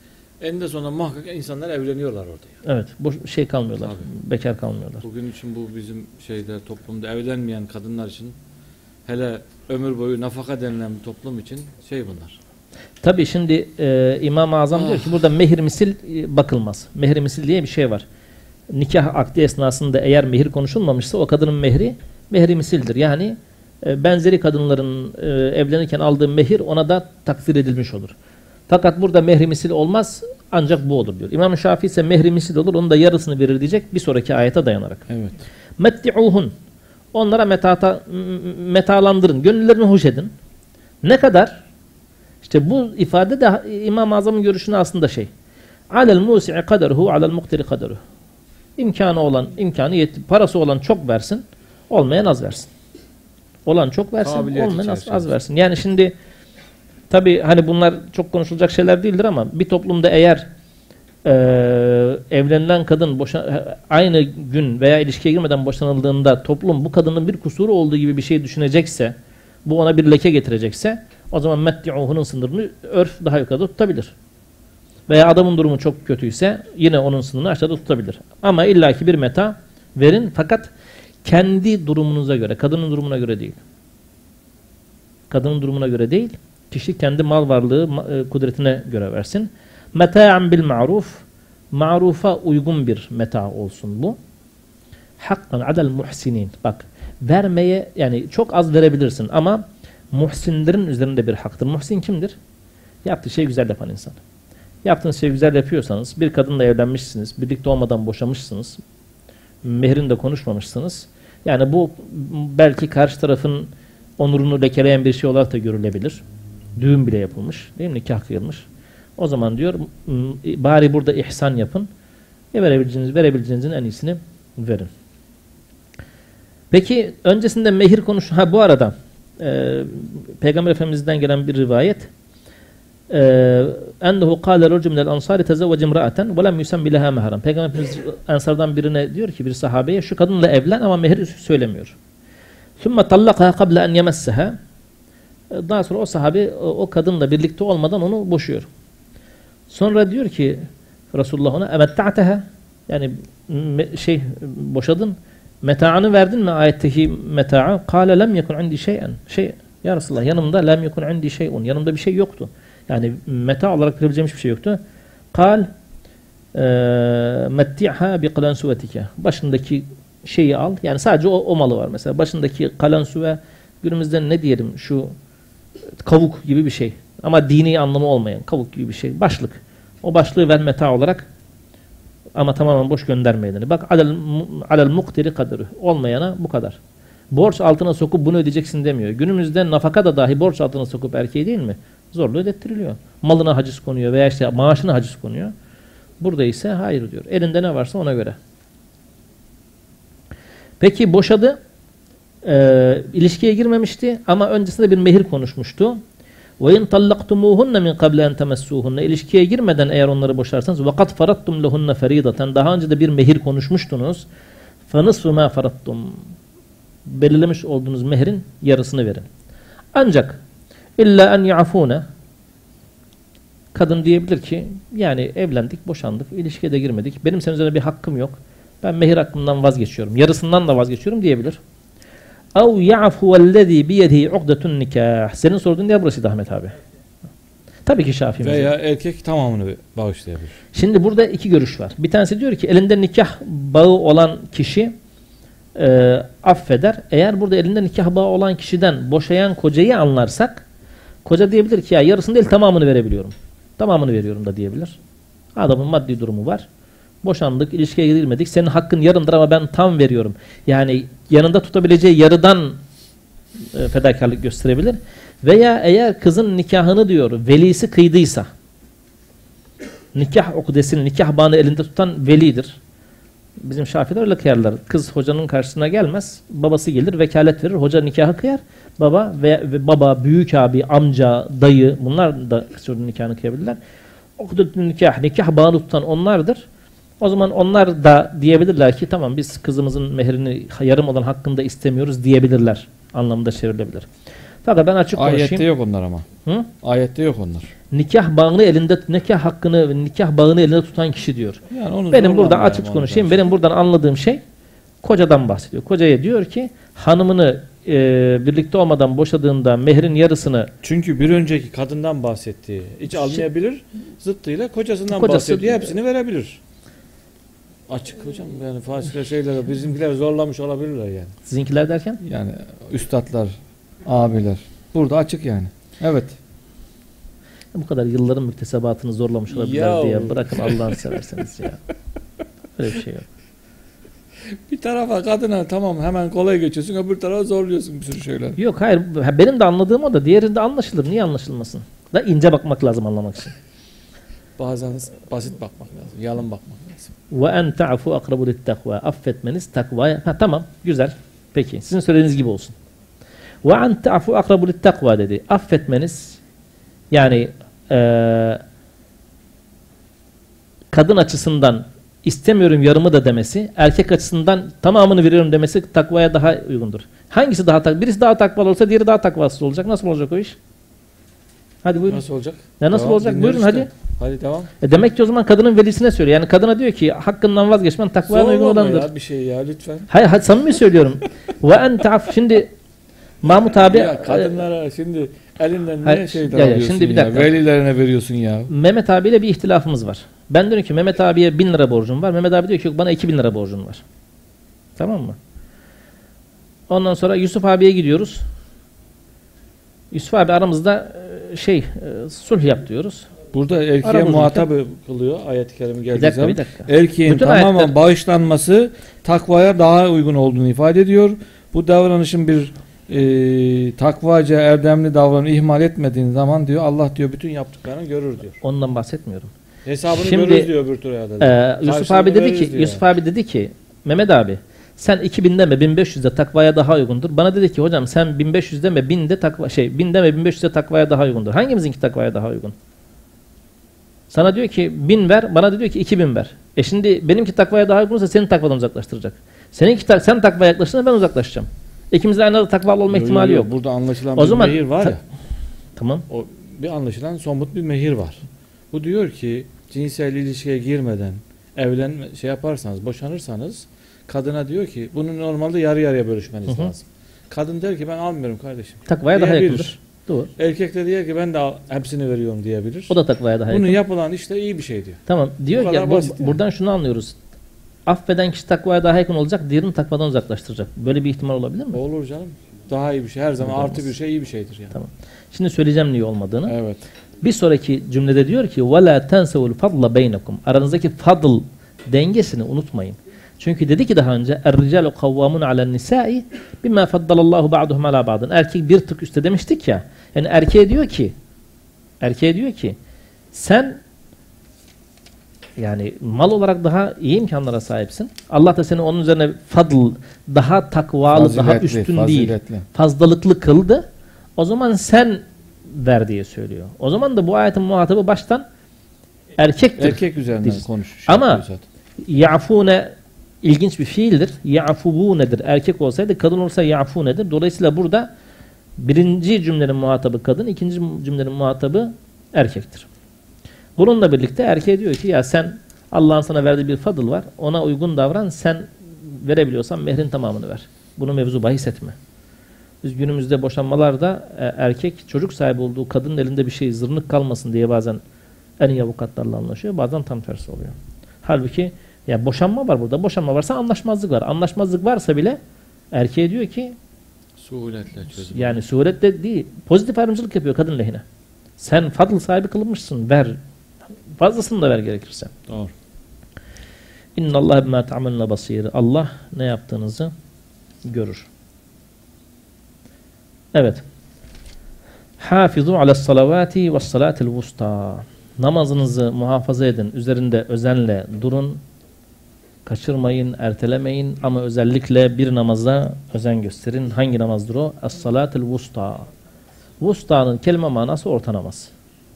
eninde sonunda muhakkak insanlar evleniyorlar orada. yani. Evet. Boş şey kalmıyorlar. Tabii. Bekar kalmıyorlar. Bugün için bu bizim şeyde toplumda evlenmeyen kadınlar için hele ömür boyu nafaka denilen bir toplum için şey bunlar. Tabii şimdi e, İmam-ı Azam diyor ki burada mehir misil e, bakılmaz. Mehir misil diye bir şey var. Nikah akdi esnasında eğer mehir konuşulmamışsa o kadının mehri mehri misildir. Yani e, benzeri kadınların e, evlenirken aldığı mehir ona da takdir edilmiş olur. Fakat burada mehri misil olmaz ancak bu olur diyor. İmam Şafii ise mehri misil olur onun da yarısını verir diyecek bir sonraki ayete dayanarak. Evet. Metti'uhun. Onlara metata, metalandırın. Gönüllerini hoş edin. Ne kadar? İşte bu ifade de İmam-ı Azam'ın görüşünü aslında şey. Alel musi'i kaderuhu alel muktiri kaderuhu. İmkanı olan, imkanı yet parası olan çok versin, olmayan az versin. Olan çok versin, Kabiliyet olmayan az, az versin. Yani şimdi tabi hani bunlar çok konuşulacak şeyler değildir ama bir toplumda eğer eee, evlenilen kadın boşa, aynı gün veya ilişkiye girmeden boşanıldığında toplum bu kadının bir kusuru olduğu gibi bir şey düşünecekse, bu ona bir leke getirecekse o zaman metti'uhunun sınırını örf daha yukarıda tutabilir. Veya adamın durumu çok kötüyse yine onun sınırını aşağıda tutabilir. Ama illaki bir meta verin fakat kendi durumunuza göre, kadının durumuna göre değil. Kadının durumuna göre değil, kişi kendi mal varlığı e, kudretine göre versin. Meta'an bil ma'ruf, ma'rufa uygun bir meta olsun bu. Hakkan adel muhsinin. Bak, vermeye yani çok az verebilirsin ama muhsinlerin üzerinde bir haktır. Muhsin kimdir? Yaptığı şeyi güzel yapan insan. Yaptığınız şeyi güzel yapıyorsanız, bir kadınla evlenmişsiniz, birlikte olmadan boşamışsınız, mehrinde konuşmamışsınız. Yani bu belki karşı tarafın onurunu lekeleyen bir şey olarak da görülebilir. Düğün bile yapılmış, değil mi? Nikah kıyılmış. O zaman diyor, m- bari burada ihsan yapın. E verebileceğiniz, verebileceğinizin en iyisini verin. Peki öncesinde mehir konuş ha bu arada e, Peygamber Efendimiz'den gelen bir rivayet ennehu kâle racun minel ansari tezevvece imra'aten ve lem yusemmi leha mehran. Peygamber Efendimiz Ensardan birine diyor ki bir sahabeye şu kadınla evlen ama mehir söylemiyor. Sümme tallakaha kable en yemesseha. Daha sonra o sahabe o, kadınla birlikte olmadan onu boşuyor. Sonra diyor ki Resulullah ona emetta'teha yani şey boşadın metaını verdin mi ayetteki meta'a kâle lem yekun indi şeyen şey ya Resulullah yanımda lem yekun indi şeyun yanımda bir şey yoktu yani meta olarak verebileceğim hiçbir şey yoktu kal metti'ha bi kalansuvetike başındaki şeyi al yani sadece o, o malı var mesela başındaki kalansuve günümüzde ne diyelim şu kavuk gibi bir şey ama dini anlamı olmayan kavuk gibi bir şey başlık o başlığı ver meta olarak ama tamamen boş göndermeyenleri. Bak alel, alel muktiri kadarı. Olmayana bu kadar. Borç altına sokup bunu ödeyeceksin demiyor. Günümüzde nafaka da dahi borç altına sokup erkeği değil mi? Zorla ödettiriliyor. Malına haciz konuyor veya işte maaşına haciz konuyor. Burada ise hayır diyor. Elinde ne varsa ona göre. Peki boşadı. Ee, ilişkiye girmemişti ama öncesinde bir mehir konuşmuştu. وَاِنْ طَلَّقْتُمُوهُنَّ مِنْ قَبْلَ اَنْ تَمَسُّوهُنَّ İlişkiye girmeden eğer onları boşarsanız وَقَدْ فَرَدْتُمْ لَهُنَّ فَرِيدَةً Daha önce de bir mehir konuşmuştunuz. فَنِصْفُ مَا فَرَدْتُمْ Belirlemiş olduğunuz mehrin yarısını verin. Ancak İlla en yafune kadın diyebilir ki yani evlendik, boşandık, ilişkiye de girmedik. Benim senin üzerine bir hakkım yok. Ben mehir hakkımdan vazgeçiyorum. Yarısından da vazgeçiyorum diyebilir. Av ya'fu vellezî biyedî ugdetun nikah. Senin sorduğun yer burasıydı Ahmet abi. Tabii ki Şafii Veya mesela. erkek tamamını bağışlayabilir. Şimdi burada iki görüş var. Bir tanesi diyor ki elinde nikah bağı olan kişi e, affeder. Eğer burada elinde nikah bağı olan kişiden boşayan kocayı anlarsak koca diyebilir ki ya yarısını değil tamamını verebiliyorum. Tamamını veriyorum da diyebilir. Adamın maddi durumu var. Boşandık, ilişkiye girmedik. Senin hakkın yarımdır ama ben tam veriyorum. Yani yanında tutabileceği yarıdan e, fedakarlık gösterebilir. Veya eğer kızın nikahını diyor velisi kıydıysa nikah ukdesini, nikah bağını elinde tutan velidir. Bizim Şafiler öyle kıyarlar. Kız hocanın karşısına gelmez. Babası gelir, vekalet verir. Hoca nikahı kıyar. Baba ve, ve baba, büyük abi, amca, dayı bunlar da çocuğun nikahını kıyabilirler. Ukdetün nikah, nikah bağını tutan onlardır. O zaman onlar da diyebilirler ki tamam biz kızımızın mehrini yarım olan hakkında istemiyoruz diyebilirler anlamında çevrilebilir. Fakat ben açık Ayette konuşayım. yok onlar ama. Hı? Ayette yok onlar. Nikah bağını elinde nikah hakkını nikah bağını elinde tutan kişi diyor. Yani onu Benim burada zorlamıyor açık konuşayım. onu Benim buradan anladığım şey kocadan bahsediyor. Kocaya diyor ki hanımını e, birlikte olmadan boşadığında mehrin yarısını Çünkü bir önceki kadından bahsettiği hiç almayabilir. Zıttıyla kocasından Kocası- bahsediyor. Hepsini verebilir. Açık hocam yani fasile şeyler bizimkiler zorlamış olabilirler yani. sizinkiler derken Yani üstadlar, abiler. Burada açık yani. Evet. bu kadar yılların müktesebatını zorlamış olabilirler Ya. diye bırakın Allah'ını severseniz ya. Öyle bir şey yok. Bir tarafa kadına tamam hemen kolay geçiyorsun öbür tarafa zorluyorsun bir sürü şeyler. Yok hayır ha, benim de anladığım o da diğerinde anlaşılır. Niye anlaşılmasın? da ince bakmak lazım anlamak için. *laughs* Bazen basit bakmak lazım. Yalın bakmak lazım. Ve en ta'fu akrabu littakva. Affetmeniz takvaya. Ha tamam güzel. Peki sizin söylediğiniz gibi olsun. Ve en ta'fu akrabu littakva dedi. Affetmeniz yani eee kadın açısından istemiyorum yarımı da demesi, erkek açısından tamamını veriyorum demesi takvaya daha uygundur. Hangisi daha tak? Birisi daha takvalı olsa diğeri daha takvasız olacak. Nasıl olacak o iş? Hadi buyurun. Nasıl olacak? Ya nasıl olacak? dinliyoruz Buyurun işte. Hadi devam. E demek ki o zaman kadının velisine söylüyor. Yani kadına diyor ki hakkından vazgeçmen takvaya uygun olandır. ya bir şey ya lütfen. Hayır, hayır samimi söylüyorum. *laughs* Ve en ta'f şimdi Mahmut abi ya kadınlara şimdi elinden ne şey ya, ya, şimdi bir ya? dakika. Velilerine veriyorsun ya. Mehmet abiyle bir ihtilafımız var. Ben diyorum ki Mehmet abiye 1000 lira borcum var. Mehmet abi diyor ki yok bana 2000 lira borcun var. Tamam mı? Ondan sonra Yusuf abiye gidiyoruz. Yusuf abi aramızda e, şey e, sulh yap diyoruz. Burada erkeğe Aramızda- muhatap kılıyor ayet-i kerime Bir geldiği dakika zaman. bir dakika. Erkeğin Bütün tamamen ayetler- bağışlanması takvaya daha uygun olduğunu ifade ediyor. Bu davranışın bir e, takvaca erdemli davranı ihmal etmediğin zaman diyor Allah diyor bütün yaptıklarını görür diyor. Ondan bahsetmiyorum. Hesabını Şimdi, görürüz diyor öbür türlü Ee, Yusuf abi dedi ki Yusuf abi dedi ki Mehmet abi sen 2000 deme 1500'de takvaya daha uygundur. Bana dedi ki hocam sen 1500 deme 1000 de takva şey 1000 deme 1500'de takvaya daha uygundur. Hangimizinki takvaya daha uygun? Sana diyor ki 1000 ver, bana da diyor ki 2000 ver. E şimdi benimki takvaya daha uygunsa senin takvadan uzaklaştıracak. Seninki tak sen takvaya yaklaştığında ben uzaklaşacağım. İkimizin aynı anda takvalı olma ihtimali yok. Burada anlaşılan O bir zaman mehir var ya. Tamam. O bir anlaşılan somut bir mehir var. Bu diyor ki cinsel ilişkiye girmeden evlenme şey yaparsanız, boşanırsanız kadına diyor ki bunu normalde yarı yarıya bölüşmeniz Hı hı. lazım. Kadın der ki ben almıyorum kardeşim. Takvaya daha yakındır. Doğru. Erkek de diyor ki ben de hepsini veriyorum diyebilir. O da takvaya daha Bunu yakın. yapılan işte iyi bir şey diyor. Tamam. Diyor ki ya bu- yani. buradan şunu anlıyoruz. Affeden kişi takvaya daha yakın olacak, diğerini takvadan uzaklaştıracak. Böyle bir ihtimal olabilir mi? Olur canım. Daha iyi bir şey. Her zaman Olmaz. artı bir şey iyi bir şeydir yani. Tamam. Şimdi söyleyeceğim niye olmadığını. Evet. Bir sonraki cümlede diyor ki وَلَا تَنْسَوُ الْفَضْلَ بَيْنَكُمْ Aranızdaki fadl dengesini unutmayın. Çünkü dedi ki daha önce اَرْرِجَالُ قَوَّامُونَ عَلَى النِّسَاءِ بِمَا فَضَّلَ اللّٰهُ بَعْضُهُمْ عَلَى بَعْضٍ Erkek bir tık üstte demiştik ya. Yani erkeğe diyor ki erkeğe diyor ki sen yani mal olarak daha iyi imkanlara sahipsin. Allah da seni onun üzerine fadl, daha takvalı, daha Faziletli, üstün değil faziletli. fazlalıklı kıldı. O zaman sen ver diye söylüyor. O zaman da bu ayetin muhatabı baştan erkektir. Erkek üzerinden konuşuyor. Ama- yapıyor zaten. Ya'fune ilginç bir fiildir. Ya'fubunedir. Erkek olsaydı kadın olsa ya'funedir. Dolayısıyla burada birinci cümlenin muhatabı kadın, ikinci cümlenin muhatabı erkektir. Bununla birlikte erkeğe diyor ki ya sen Allah'ın sana verdiği bir fadıl var. Ona uygun davran. Sen verebiliyorsan mehrin tamamını ver. Bunu mevzu bahis etme. Biz günümüzde boşanmalarda e, erkek çocuk sahibi olduğu kadının elinde bir şey zırnık kalmasın diye bazen en iyi avukatlarla anlaşıyor. Bazen tam tersi oluyor. Halbuki ya boşanma var burada. Boşanma varsa anlaşmazlık var. Anlaşmazlık varsa bile erkeğe diyor ki Suhuletle çözüm. yani surette değil. Pozitif ayrımcılık yapıyor kadın lehine. Sen fadıl sahibi kılınmışsın. Ver. Fazlasını da ver gerekirse. Doğru. İnna Allah bima ta'maluna basir. Allah ne yaptığınızı görür. Evet. Hafizu ala salavati ve salatil vusta. Namazınızı muhafaza edin. Üzerinde özenle durun. Kaçırmayın, ertelemeyin ama özellikle bir namaza özen gösterin. Hangi namazdır o? Es-salatil vusta. Vusta'nın kelime manası orta namaz.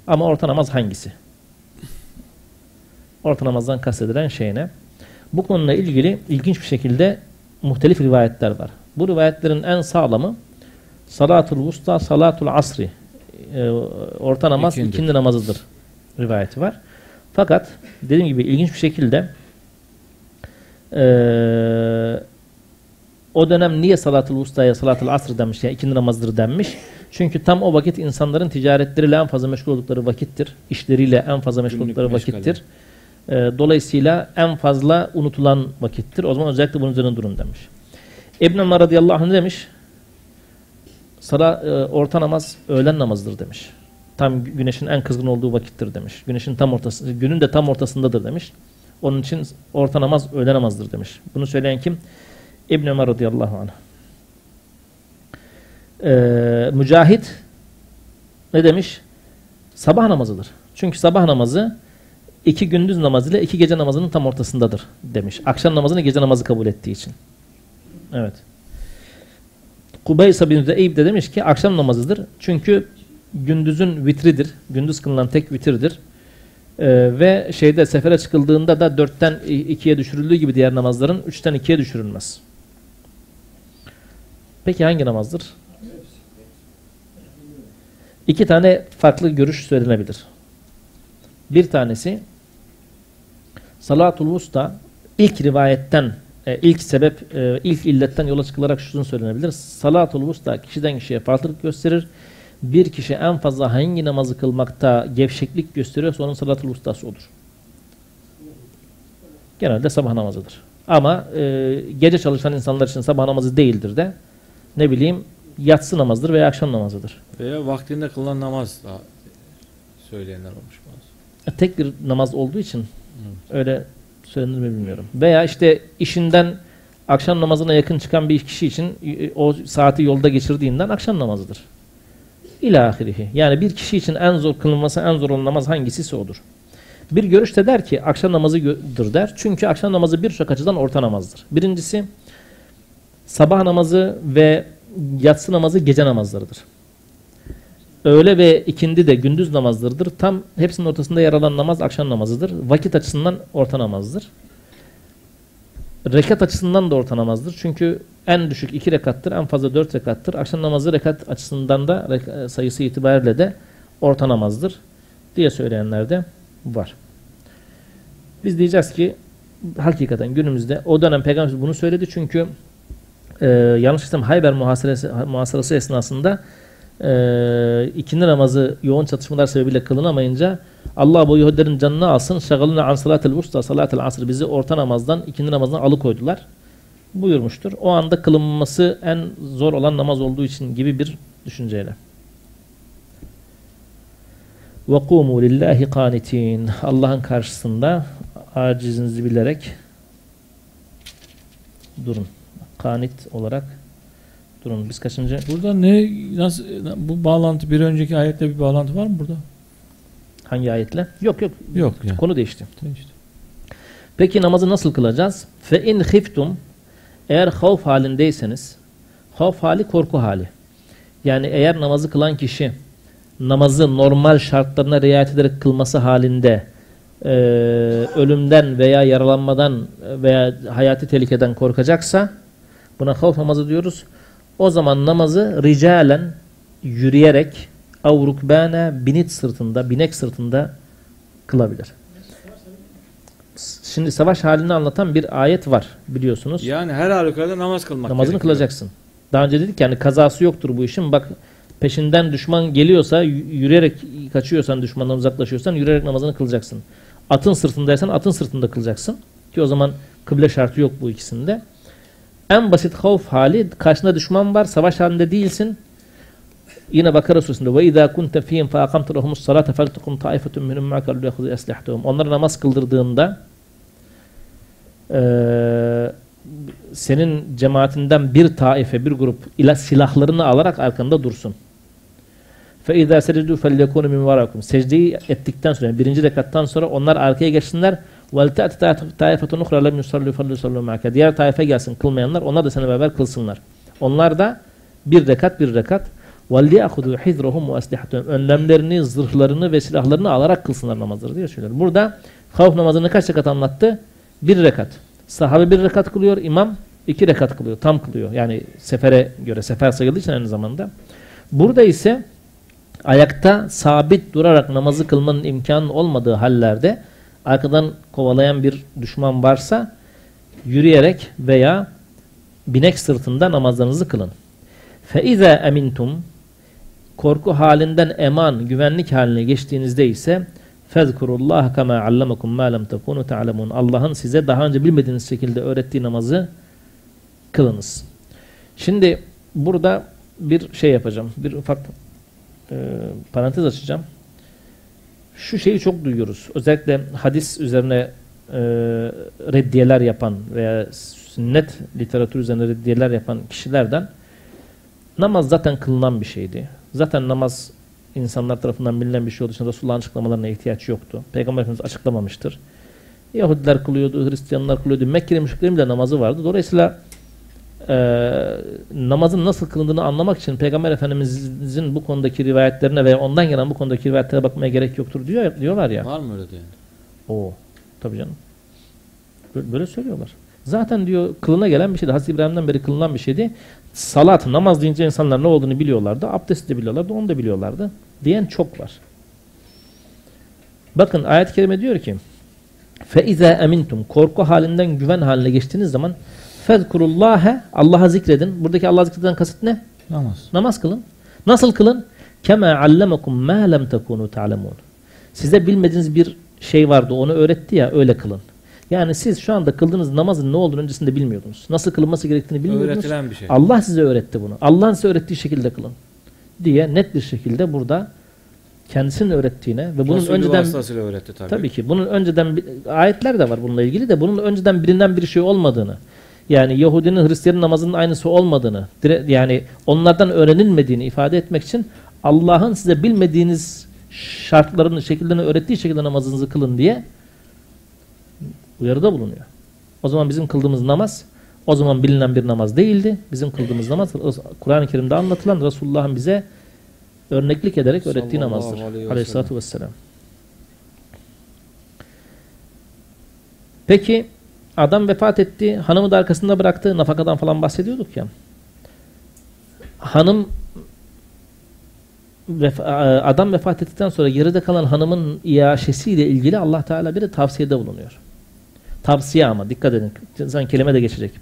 Ama orta namaz hangisi? Orta namazdan kastedilen şey ne? Bu konuyla ilgili ilginç bir şekilde muhtelif rivayetler var. Bu rivayetlerin en sağlamı Salatul Vusta, Salatul Asri. Ee, orta namaz İkindi. ikindi namazıdır rivayeti var. Fakat dediğim gibi ilginç bir şekilde ee, o dönem niye Salatul Vusta'ya Salatul Asr denmiş ya ikindi namazdır denmiş. Çünkü tam o vakit insanların ticaretleriyle en fazla meşgul oldukları vakittir. İşleriyle en fazla meşgul oldukları vakittir. Ee, dolayısıyla en fazla unutulan vakittir. O zaman özellikle bunun üzerine durun demiş. İbn Ömer radıyallahu anh demiş? Sala, e, orta namaz öğlen namazıdır demiş. Tam güneşin en kızgın olduğu vakittir demiş. Güneşin tam ortası, günün de tam ortasındadır demiş. Onun için orta namaz öğle namazdır demiş. Bunu söyleyen kim? İbn Ömer radıyallahu anh. Ee, Mücahit ne demiş? Sabah namazıdır. Çünkü sabah namazı iki gündüz namazı ile iki gece namazının tam ortasındadır demiş. Akşam namazını gece namazı kabul ettiği için. Evet. Kubaysa bin Zeyb de demiş ki akşam namazıdır. Çünkü gündüzün vitridir. Gündüz kılınan tek vitirdir. Ee, ve şeyde sefere çıkıldığında da dörtten ikiye düşürüldüğü gibi diğer namazların üçten ikiye düşürülmez. Peki hangi namazdır? İki tane farklı görüş söylenebilir. Bir tanesi Salatul Vusta ilk rivayetten e, ilk sebep e, ilk illetten yola çıkılarak şunu söylenebilir. Salatul Vusta kişiden kişiye farklılık gösterir. Bir kişi en fazla hangi namazı kılmakta gevşeklik gösteriyorsa onun salatul vustası odur. Genelde sabah namazıdır. Ama e, gece çalışan insanlar için sabah namazı değildir de ne bileyim yatsı namazıdır veya akşam namazıdır. Veya vaktinde kılınan namaz da söyleyenler olmuş bazı. E, tek bir namaz olduğu için öyle söylenir mi bilmiyorum. Veya işte işinden akşam namazına yakın çıkan bir kişi için e, o saati yolda geçirdiğinden akşam namazıdır. İlahirihi. Yani bir kişi için en zor kılınması en zor olan namaz hangisi odur. Bir görüşte der ki akşam namazıdır der. Çünkü akşam namazı birçok açıdan orta namazdır. Birincisi sabah namazı ve yatsı namazı gece namazlarıdır. Öğle ve ikindi de gündüz namazlarıdır. Tam hepsinin ortasında yer alan namaz akşam namazıdır. Vakit açısından orta namazdır. Rekat açısından da orta namazdır. Çünkü en düşük iki rekattır, en fazla dört rekattır. Akşam namazı rekat açısından da sayısı itibariyle de orta namazdır diye söyleyenler de var. Biz diyeceğiz ki hakikaten günümüzde o dönem Peygamber bunu söyledi çünkü e, yanlış sistem Hayber muhasarası, muhasarası esnasında e, ikindi namazı yoğun çatışmalar sebebiyle kılınamayınca Allah bu Yahudilerin canını alsın şagalına an salatel vusta salatel asr bizi orta namazdan ikindi namazdan alıkoydular buyurmuştur. O anda kılınması en zor olan namaz olduğu için gibi bir düşünceyle. وَقُومُوا لِلّٰهِ قَانِتِينَ Allah'ın karşısında acizinizi bilerek durun. Kanit olarak durun. Biz kaçıncı? Burada ne nasıl bu bağlantı bir önceki ayette bir bağlantı var mı burada? Hangi ayetle? Yok yok. Yok yani. Konu değişti. Değişti. Peki namazı nasıl kılacağız? Fe in khiftum eğer havf halindeyseniz havf hali korku hali. Yani eğer namazı kılan kişi namazı normal şartlarına riayet ederek kılması halinde e, ölümden veya yaralanmadan veya hayati tehlikeden korkacaksa buna havf namazı diyoruz. O zaman namazı ricalen yürüyerek avrukbane binit sırtında, binek sırtında kılabilir. Şimdi savaş halini anlatan bir ayet var biliyorsunuz. Yani her halükarda namaz kılmak Namazını gerekiyor. kılacaksın. Daha önce dedik yani kazası yoktur bu işin. Bak peşinden düşman geliyorsa yürüyerek kaçıyorsan düşmandan uzaklaşıyorsan yürüyerek namazını kılacaksın. Atın sırtındaysan atın sırtında kılacaksın. Ki o zaman kıble şartı yok bu ikisinde. En basit havf hali karşında düşman var savaş halinde değilsin. Yine Bakara suresinde ve izâ kunte fîhim fe aqamte lehumus salâte feltekum taifetun minhum ma'aka liyakhudû eslihatehum. Onlara namaz kıldırdığında eee senin cemaatinden bir taife, bir grup ile silahlarını alarak arkanda dursun. فَاِذَا سَجَدُوا فَلْيَكُونُ مِنْ وَرَاكُمْ Secdeyi ettikten sonra, yani birinci rekattan sonra onlar arkaya geçsinler. وَلْتَأْتِ تَائِفَةٌ اُخْرَى لَمْ يُصَلُّوا فَلْيُصَلُّوا مَعَكَ Diğer taife gelsin kılmayanlar, onlar da seninle beraber kılsınlar. Onlar da bir rekat bir rekat وَلْيَأْخُذُوا حِذْرَهُمْ وَأَسْلِحَتُهُمْ Önlemlerini, zırhlarını ve silahlarını alarak kılsınlar namazları diye söylüyor. Burada havf namazını kaç rekat anlattı? Bir rekat. Sahabe bir rekat kılıyor, imam iki rekat kılıyor, tam kılıyor. Yani sefere göre, sefer sayıldığı için aynı zamanda. Burada ise ayakta sabit durarak namazı kılmanın imkanı olmadığı hallerde arkadan kovalayan bir düşman varsa yürüyerek veya binek sırtında namazlarınızı kılın. فَاِذَا اَمِنْتُمْ Korku halinden eman, güvenlik haline geçtiğinizde ise فَذْكُرُ اللّٰهَ كَمَا عَلَّمَكُمْ مَا لَمْ تَكُونُوا تَعْلَمُونَ Allah'ın size daha önce bilmediğiniz şekilde öğrettiği namazı kılınız. Şimdi burada bir şey yapacağım. Bir ufak e, parantez açacağım. Şu şeyi çok duyuyoruz. Özellikle hadis üzerine e, reddiyeler yapan veya sünnet literatür üzerine reddiyeler yapan kişilerden namaz zaten kılınan bir şeydi. Zaten namaz insanlar tarafından bilinen bir şey olduğu için Resulullah'ın açıklamalarına ihtiyaç yoktu. Peygamber Efendimiz açıklamamıştır. Yahudiler kılıyordu, Hristiyanlar kılıyordu. Mekkeli müşriklerin bile namazı vardı. Dolayısıyla namazın nasıl kılındığını anlamak için Peygamber Efendimizin bu konudaki rivayetlerine ve ondan gelen bu konudaki rivayetlere bakmaya gerek yoktur diyor diyorlar ya. Var mı öyle diyen? O tabii canım. Böyle, böyle söylüyorlar. Zaten diyor kılına gelen bir şeydi. Hazreti İbrahim'den beri kılınan bir şeydi. Salat, namaz deyince insanlar ne olduğunu biliyorlardı. Abdesti de biliyorlardı, onu da biliyorlardı. Diyen çok var. Bakın ayet-i kerime diyor ki فَاِذَا emintum Korku halinden güven haline geçtiğiniz zaman fezkurullâhe Allah'a zikredin. Buradaki Allah'a zikreden kasıt ne? Namaz. Namaz kılın. Nasıl kılın? Keme allemekum ma lem tekunu ta'lemun. Size bilmediğiniz bir şey vardı onu öğretti ya öyle kılın. Yani siz şu anda kıldığınız namazın ne olduğunu öncesinde bilmiyordunuz. Nasıl kılınması gerektiğini bilmiyordunuz. Öğretilen bir şey. Allah size öğretti bunu. Allah'ın size öğrettiği şekilde kılın. Diye net bir şekilde burada kendisinin öğrettiğine ve bunun Nasıl önceden öğretti tabii. tabii ki bunun önceden ayetler de var bununla ilgili de bunun önceden bilinen bir şey olmadığını yani Yahudinin Hristiyanın namazının aynısı olmadığını yani onlardan öğrenilmediğini ifade etmek için Allah'ın size bilmediğiniz şartlarını, şekillerini öğrettiği şekilde namazınızı kılın diye uyarıda bulunuyor. O zaman bizim kıldığımız namaz o zaman bilinen bir namaz değildi. Bizim kıldığımız namaz Kur'an-ı Kerim'de anlatılan Resulullah'ın bize örneklik ederek öğrettiği Sallallahu namazdır. aleyhi ve vesselam. Peki adam vefat etti, hanımı da arkasında bıraktı. Nafakadan falan bahsediyorduk ya. Hanım vef- a- adam vefat ettikten sonra geride kalan hanımın iaşesiyle ilgili Allah Teala bir de tavsiyede bulunuyor. Tavsiye ama dikkat edin. Zaten kelime de geçecek.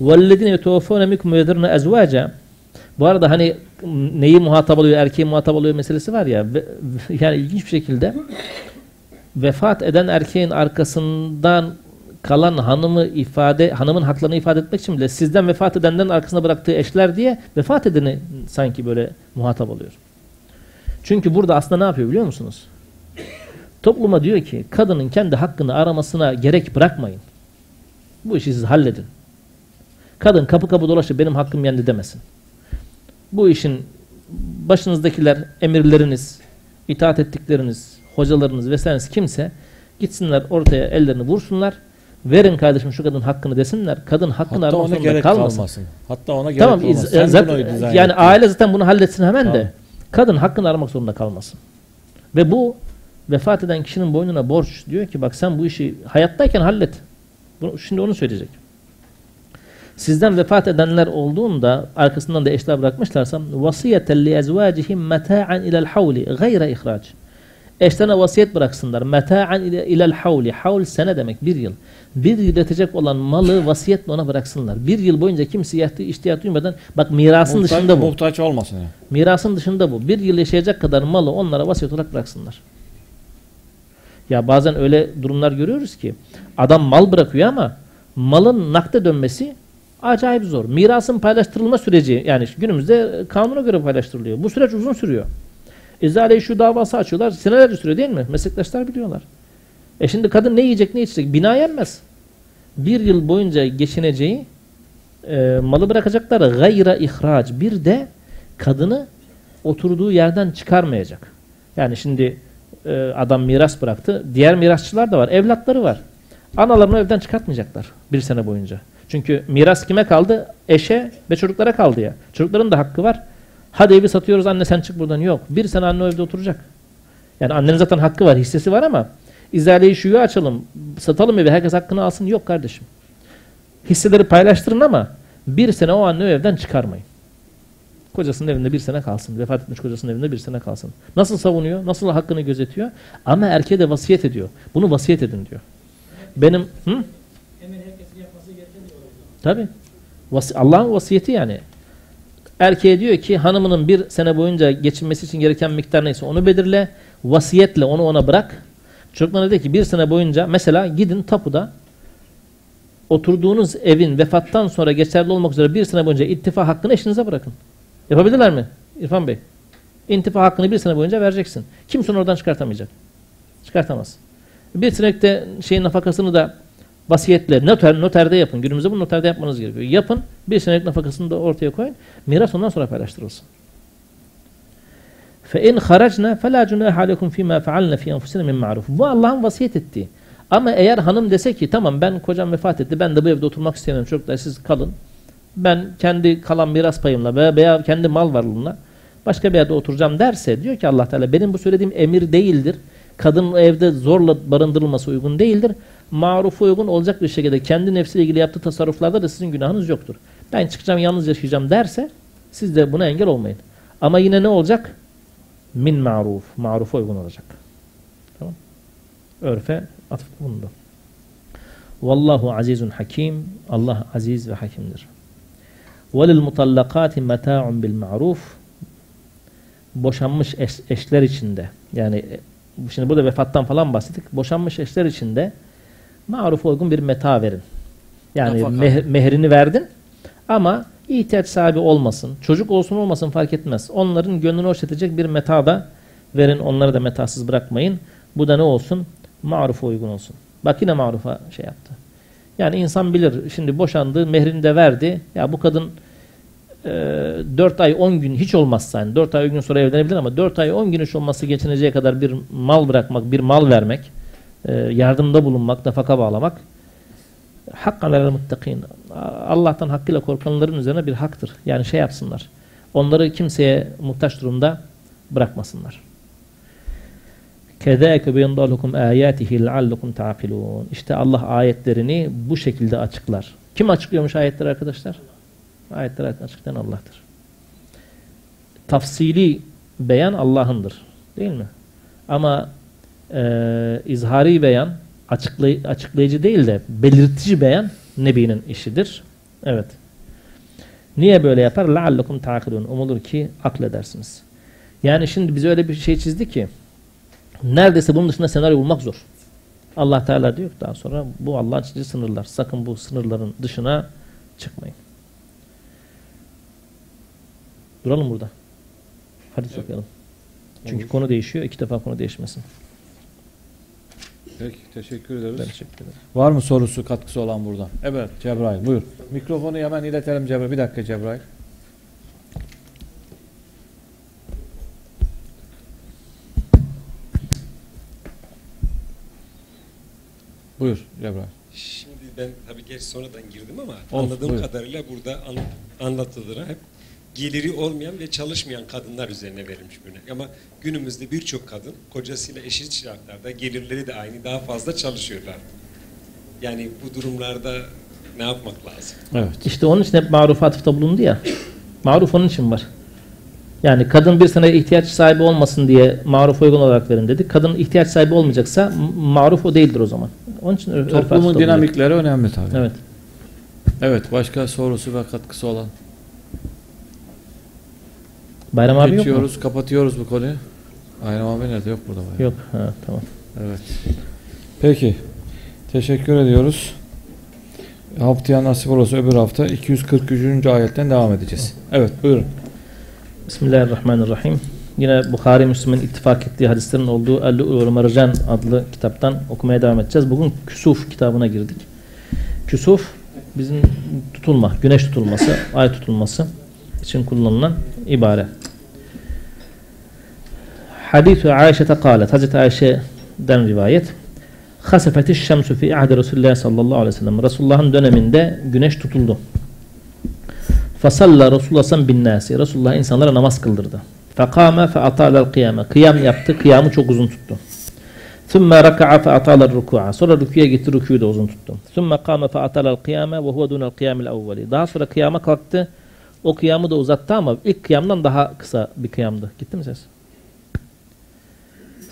وَالَّذِينَ يَتَوَفَّوْنَ مِكُمْ وَيَذَرْنَ اَزْوَاجًا Bu arada hani neyi muhatap alıyor, erkeği muhatap alıyor meselesi var ya. ve- yani ilginç bir şekilde vefat eden erkeğin arkasından kalan hanımı ifade, hanımın haklarını ifade etmek için bile sizden vefat edenlerin arkasında bıraktığı eşler diye vefat edeni sanki böyle muhatap alıyor. Çünkü burada aslında ne yapıyor biliyor musunuz? Topluma diyor ki kadının kendi hakkını aramasına gerek bırakmayın. Bu işi siz halledin. Kadın kapı kapı dolaşıp benim hakkım yendi demesin. Bu işin başınızdakiler, emirleriniz, itaat ettikleriniz, hocalarınız vesaireniz kimse gitsinler ortaya ellerini vursunlar. Verin kardeşim şu kadın hakkını desinler. Kadın hakkını Hatta aramak ona zorunda gerek kalmasın. kalmasın. Hatta ona gerek Tamam Sen zaten, yani ettin. aile zaten bunu halletsin hemen de Tamam. kadın hakkını aramak zorunda kalmasın. Ve bu vefat eden kişinin boynuna borç diyor ki bak sen bu işi hayattayken hallet. Bunu, şimdi onu söyleyecek. Sizden vefat edenler olduğunda arkasından da eşler bırakmışlarsa vasiyeten li ezvacihim meta'an ilel havli gayre ihraç. Eşlerine vasiyet bıraksınlar. Meta'an ile- ilel havli. Havl sene demek bir yıl. Bir yıl yetecek olan malı vasiyetle ona bıraksınlar. Bir yıl boyunca kimse ihti- ihtiyaç duymadan bak mirasın Muhtaç- dışında bu. Muhtaç olmasın. yani. Mirasın dışında bu. Bir yıl yaşayacak kadar malı onlara vasiyet olarak bıraksınlar. Ya bazen öyle durumlar görüyoruz ki adam mal bırakıyor ama malın nakde dönmesi acayip zor. Mirasın paylaştırılma süreci yani günümüzde kanuna göre paylaştırılıyor. Bu süreç uzun sürüyor. İzale şu davası açıyorlar. Senelerce sürüyor değil mi? Meslektaşlar biliyorlar. E şimdi kadın ne yiyecek ne içecek? Bina yenmez. Bir yıl boyunca geçineceği e, malı bırakacaklar gayra ihraç. Bir de kadını oturduğu yerden çıkarmayacak. Yani şimdi e, adam miras bıraktı. Diğer mirasçılar da var. Evlatları var. Analarını evden çıkartmayacaklar bir sene boyunca. Çünkü miras kime kaldı? Eşe ve çocuklara kaldı ya. Çocukların da hakkı var. Hadi evi satıyoruz anne sen çık buradan. Yok. Bir sene anne o evde oturacak. Yani annenin zaten hakkı var, hissesi var ama izaleyi şuyu açalım, satalım evi, herkes hakkını alsın. Yok kardeşim. Hisseleri paylaştırın ama bir sene o anne o evden çıkarmayın. Kocasının evinde bir sene kalsın. Vefat etmiş kocasının evinde bir sene kalsın. Nasıl savunuyor? Nasıl hakkını gözetiyor? Ama erkeğe de vasiyet ediyor. Bunu vasiyet edin diyor. Benim hı? Hemen herkesin yapması gereken bir olay. Tabi. Vasi- Allah'ın vasiyeti yani. Erkeğe diyor ki hanımının bir sene boyunca geçinmesi için gereken miktar neyse onu belirle. Vasiyetle onu ona bırak. Çocuklarına de ki bir sene boyunca mesela gidin tapuda oturduğunuz evin vefattan sonra geçerli olmak üzere bir sene boyunca ittifa hakkını eşinize bırakın. Yapabilirler mi İrfan Bey? İntifa hakkını bir sene boyunca vereceksin. Kimse onu oradan çıkartamayacak. Çıkartamaz. Bir senekte şeyin nafakasını da vasiyetler noter, noterde yapın. Günümüzde bunu noterde yapmanız gerekiyor. Yapın. Bir senelik nafakasını da ortaya koyun. Miras ondan sonra paylaştırılsın. Fe in haracna fe la cunaha alekum fima faalna fi enfusina min ma'ruf. Bu Allah'ın vasiyet ettiği. Ama eğer hanım dese ki tamam ben kocam vefat etti ben de bu evde oturmak istemiyorum çocuklar siz kalın. Ben kendi kalan miras payımla veya, veya kendi mal varlığımla başka bir yerde oturacağım derse diyor ki Allah Teala benim bu söylediğim emir değildir. Kadın evde zorla barındırılması uygun değildir. Marufa uygun olacak bir şekilde kendi nefsiyle ilgili yaptığı tasarruflarda da sizin günahınız yoktur. Ben çıkacağım yalnız yaşayacağım derse siz de buna engel olmayın. Ama yine ne olacak? Min maruf. Marufa uygun olacak. Tamam. Örfe atıf bulundu. Vallahu azizun hakim. Allah aziz ve hakimdir. Velil mutallakati meta'un bil ma'ruf. Boşanmış eş, eşler içinde yani e, şimdi burada vefattan falan bahsettik. Boşanmış eşler içinde maruf uygun bir meta verin. Yani Nafaka. meh- mehrini verdin ama ihtiyaç sahibi olmasın. Çocuk olsun olmasın fark etmez. Onların gönlünü hoş edecek bir meta da verin. Onları da metasız bırakmayın. Bu da ne olsun? Marufa uygun olsun. Bak yine marufa şey yaptı. Yani insan bilir. Şimdi boşandı, mehrini de verdi. Ya bu kadın e, 4 ay 10 gün hiç olmazsa yani 4 ay 10 gün sonra evlenebilir ama 4 ay 10 gün hiç olması geçineceği kadar bir mal bırakmak, bir mal vermek, yardımda bulunmak, nafaka bağlamak hakkan alel muttakin. Allah'tan hakkıyla korkanların üzerine bir haktır. Yani şey yapsınlar. Onları kimseye muhtaç durumda bırakmasınlar. Kezâke beyindâlukum âyâtihi leallukum ta'kilûn. İşte Allah ayetlerini bu şekilde açıklar. Kim açıklıyormuş ayetleri arkadaşlar? Ayetleri açıklayan Allah'tır. Tafsili beyan Allah'ındır. Değil mi? Ama e, izhari beyan açıklay açıklayıcı değil de belirtici beyan Nebi'nin işidir. Evet. Niye böyle yapar? لَعَلَّكُمْ تَعْقِلُونَ Umulur ki akledersiniz. Yani şimdi bize öyle bir şey çizdi ki neredeyse bunun dışında senaryo bulmak zor. Allah Teala diyor ki daha sonra bu Allah'ın çizdiği sınırlar. Sakın bu sınırların dışına çıkmayın. Duralım burada. Hadi okuyalım. Çünkü Olur. konu değişiyor. İki defa konu değişmesin. Peki teşekkür ederiz. Teşekkür ederim. Var mı sorusu katkısı olan burada? Evet Cebrail buyur. Mikrofonu hemen iletelim Cebrail. Bir dakika Cebrail. Buyur Cebrail. Şimdi ben tabii geç sonradan girdim ama Olsun, anladığım buyur. kadarıyla burada an, anlatıldığına hep geliri olmayan ve çalışmayan kadınlar üzerine verilmiş bir örnek. Ama günümüzde birçok kadın kocasıyla eşit şartlarda gelirleri de aynı daha fazla çalışıyorlar. Yani bu durumlarda ne yapmak lazım? Evet. İşte onun için hep maruf atıfta bulundu ya. Maruf onun için var. Yani kadın bir sene ihtiyaç sahibi olmasın diye maruf uygun olarak verin dedik. Kadın ihtiyaç sahibi olmayacaksa maruf o değildir o zaman. Onun için Toplumun dinamikleri önemli tabii. Evet. Evet başka sorusu ve katkısı olan. Bayram abi yok mu? Geçiyoruz, kapatıyoruz bu konuyu. Aynen abi nerede? Yok burada. Bayram. Yok. Ha, tamam. Evet. Peki. Teşekkür ediyoruz. Haftaya nasip olursa öbür hafta 243. ayetten devam edeceğiz. Evet buyurun. Bismillahirrahmanirrahim. Yine Bukhari Müslim'in ittifak ettiği hadislerin olduğu El-Lu'lu Mercan adlı kitaptan okumaya devam edeceğiz. Bugün Küsuf kitabına girdik. Küsuf bizim tutulma, güneş tutulması, ay tutulması için kullanılan ibare. Hadis-i Ayşe'te kâlet. Hazreti Ayşe'den rivayet. Hasefetiş şemsu fi ahdi Resulullah sallallahu aleyhi ve sellem. Resulullah'ın döneminde güneş tutuldu. Fasalla Resulullah sallallahu bin nasi. Resulullah insanlara namaz kıldırdı. Fekame fe atalel kıyame. Kıyam yaptı. Kıyamı çok uzun tuttu. Thumma raka'a fe atalel ruku'a. Sonra rüküye gitti. Rüküyü de uzun tuttu. Thumma kâme fe atalel kıyame ve huve dunel kıyamil evveli. Daha sonra kıyama kalktı. O kıyamı da uzattı ama ilk kıyamdan daha kısa bir kıyamdı. Gitti mi ses?